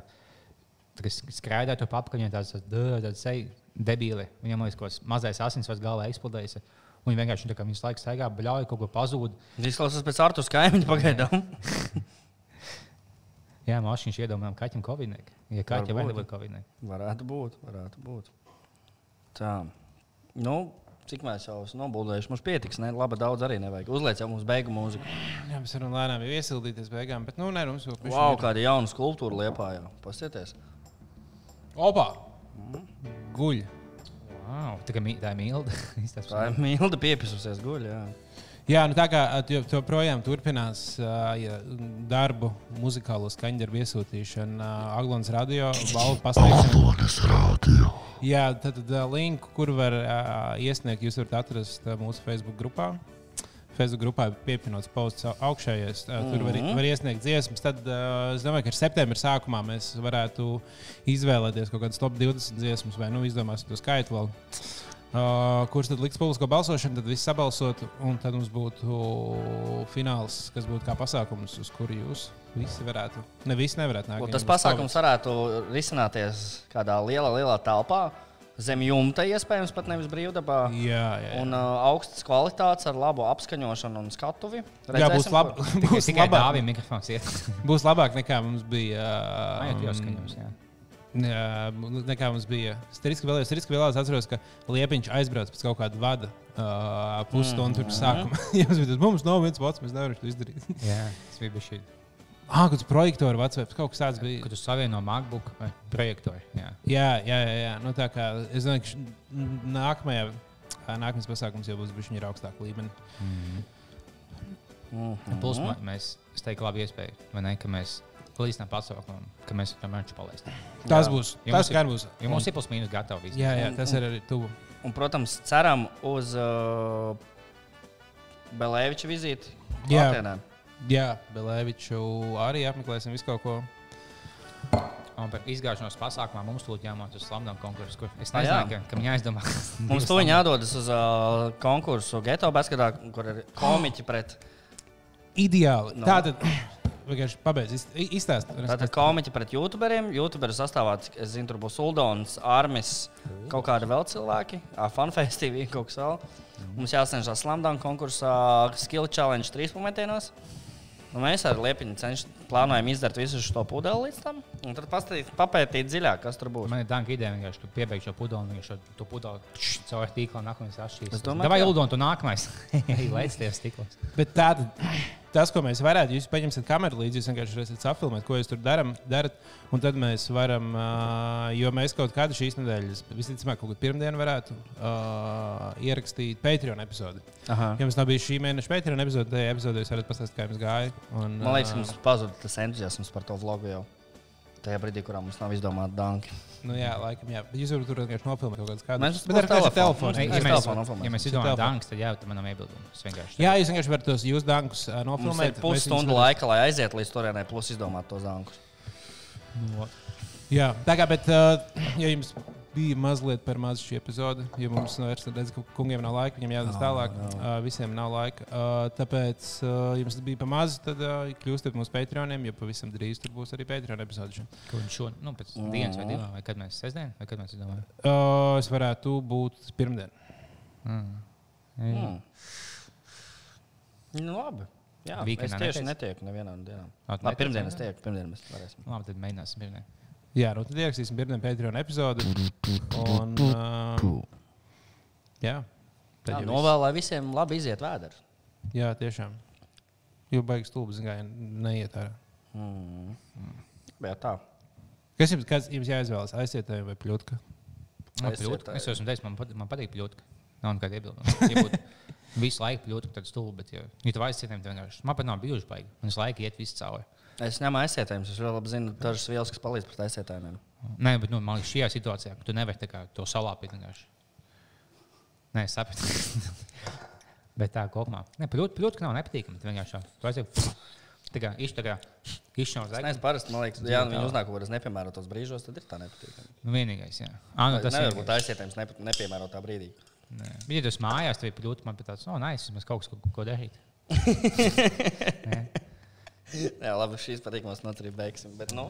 tā kā skraidē to papu, viņai tāds tāds seja debīli. Viņam liekas, ka mazais asinsvads galvā eksplodējis. Un viņa vienkārši tā kā viņas laiks staigā, bļauj, kaut ko pazūd. Izklausās pēc Artus kaimiņa pagaidām. Jā, mašīnas iedomājām kaķim covid. Ja vai Varbūt. nebūtu covid. Varētu būt, varētu būt. Tā. Nu, cik mēs jau esam nobūvējuši, mums pietiks. Ne? Labi, daudz arī nevajag. Uzliec jau mums beigu mūziku. Jā, mēs varam lēnām jau iesildīties beigām, bet nu nē, mums jau Wow, kāda jauna skulptūra liepā jau. Pasieties. Opa! Guļ! Wow, tā, mī- tā ir mīlda. Tā ir mīlda piepisusies guļ. Jā. Jā, nu tā kā joprojām turpinās ā, ja, darbu, muzikālo skaņdarbu iesūtīšanu Aglons radio balvu pasniegšanu. Jā, tad, tad ā, linku, kur var ā, iesniegt, jūs varat atrast ā, mūsu Facebook grupā. Facebook grupā pievienots posts au- augšējais. Tur var, var iesniegt dziesmas. Tad es domāju, ka ar septembra sākumā mēs varētu izvēlēties kaut kādas top 20 dziesmas, vai nu izdomāsim to skaitu vēl. Uh, kurš tad liks publisko balsošanu, tad viss sabalsot, un tad mums būtu fināls, kas būtu kā pasākums, uz kuru jūs visi varētu. Ne visi nevarētu nākt. Tas pasākums varētu risināties kādā lielā, lielā telpā, zem jumta, iespējams, pat nevis brīvdabā. Jā, jā, jā. Un uh, augstas kvalitātes ar labu apskaņošanu un skatuvi. jā būs, Redzēsim, lab, kur- Tikai, būs, tikai labāk, dāvim mikrofons iet. būs labāk nekā mums bija. Jau um, skaņos, jā. Jā, nekā mums bija. Strīdski vēl, strīdski vēl, es atceros, ka Liepiņš aizbrauca pēc kaut kāda vada uh, pusstundu pirms sākuma. Jā, mums bija tas, mums nav viens vats, mēs nevaram to izdarīt. jā. Tas bija šī. Ah, kāds projektors, vats, kaut kas tāds bija. Kad tu savieno MacBook vai projektoru. Jā. Jā, jā, jā. jā. Nu, tā kā es domāju, ka nākamajā, nākamais pasākums jau būs bijis viņa augstāka līmenī. Mhm. Plus mm -hmm. mēs, es teiktu, labi iespēja, vai ne, ka mēs līdzinām pasaukumam, ka mēs varam mērķu palaist. Tas būs. Ja Tas gan būs. Jo mums ir plus mīnus gatavi. Jā, jā, tas ir arī tuvu. Un, protams, ceram uz uh, Belēviča vizīti. Jā. Valtienē. Jā, Belēviču arī apmeklēsim visu kaut ko. Un par izgāšanos pasākumā mums tūlīt jāmācās uz slamdām konkursu, kur es Ah, jā. nezināju, ka, ka viņi aizdomā. Mums viņa jādodas uz uh, konkursu Geto basketā, kur ir komiķi pret ideāli. No. Tātad, vienkārši i- izstāst. Tātad komiķi pret youtuberiem. Youtuberu sastāvā, es zinu, tur būs Uldons, Armis, kaut kādi vēl cilvēki, Funface TV, kaut kas vēl. Mums jācenšas Slamdāna konkursā Skill Challenge 3 metienos. Nu, mēs ar Liepiņu cenš, plānojam izdarīt visu šo pudeli līdz tam. Un tad pastatīt, papētīt dziļāk, kas tur būs. Man ir danka ideja, vienkārši, ka piebeigšu šo pudeli, un vienkārši to pudeli caur tīklu nākamais atšķirīs. Vai. Uldon, tu nākamais? Lēc tajos stiklos. Bet tātad, tas, ko mēs varētu, jūs paņemsiet kameru līdzi, jūs vienkārši varēsiet sapilnēt, ko jūs tur daram, darat. Un tad mēs varam, uh, jo mēs kaut kādu šīs nedēļas, visticamāk, kaut kādu pirmdienu varētu uh, ierakstīt Patreon epizodi. Aha. Ja mums nav bijis šī mēneša Patreon epizode, tad epizodē jūs varat pastāstīt, kā jums gāja. Un, Man liekas, ā, mums pazuda tas entuziasms par to vlogu jau. Tajā brīdī, kurā mums nav izdomāta danka. Nu, jā, laikam, jā. Bet jūs varat tur vienkārši nofilmēt kaut kādas kādas Bet ar kādu telefonu. Ja Mēs ja mēs izdomājam dankas, tad jā, tad manam vienkārši. Jā, jūs vienkārši varat tos ā, Mums nofilmēt. ir pusstundu laika, lai aizietu līdz turienei, plus izdomāt tos dankus. Jā, tā kā, bet, uh, ja jums bija mazliet par maz šī epizode, jo mums vairs redz, ka kungiem nav laika, viņiem jādodas tālāk, uh, visiem nav laika. Uh, tāpēc, uh, ja jums bija par maz, tad uh, kļūstiet mūsu Patreoniem, jo pavisam drīz tur būs arī Patreon epizode. šeit. Kur viņš šo, nu, pēc dienas vai divām, vai kad mēs sestdien, vai kad mēs izdomājam? Uh, es varētu būt pirmdien. Mm. Nu, labi. Jā, Weekendā es tieši netieku nevienā dienā. Ā, tu Labi, netiec pirmdien es vienā? tieku, pirmdien mēs varēsim. Labi, tad mēģināsim pirmdien. Jā, nu tad ierakstīsim pirmdien Patreon epizodi. Un, uh, jā, tad Jā, jau novēl, lai visiem labi iziet vēders. jā, tiešām. Jo baigs stulbs, kā neiet ārā. Mm. Bet tā. Kas jums, kas jums jāizvēlas? Aizcietēji vai pļūtka? Man Es pļūtka. Es jau esmu teicis, man, pat- man patīk pļūtka. Nav nekāda iebilduma. Ja visu laiku pļūtka, tad stulbi. Bet, ja, ja tu aizcietēji, tad vienkārši man pat nav bijuši baigi. Man visu laiku iet viss cauri. Es ņemu aizsētējumus. Es ļoti labi zinu dažas vielas, kas palīdz pret aizsētājiem. Nē, bet nu, man liekas, šajā situācijā, ka tu nevari kā to salāpīt. vienkārši. Nē, es saprotu. bet tā kopumā. Nav nepatīkama. Tu vienkārši tu aiziet. Tā kā izšķiros Es parasti man liekas, ja viņi tālāk. uznāk kaut kādos nepiemērotos brīžos, tad ir tā nepatīkami. Nu, vienīgais, jā. Ah, nu, Tas nevar ir būt aizsētājums nepa- nepiemērotā brīdī. Nē. Ja tas mājās, tad pļūtka man pat tāds, oh, nē, es kaut kas, ko, ko darīt. Jā, labi, šīs patīkamas arī beigsim. Bet, nu,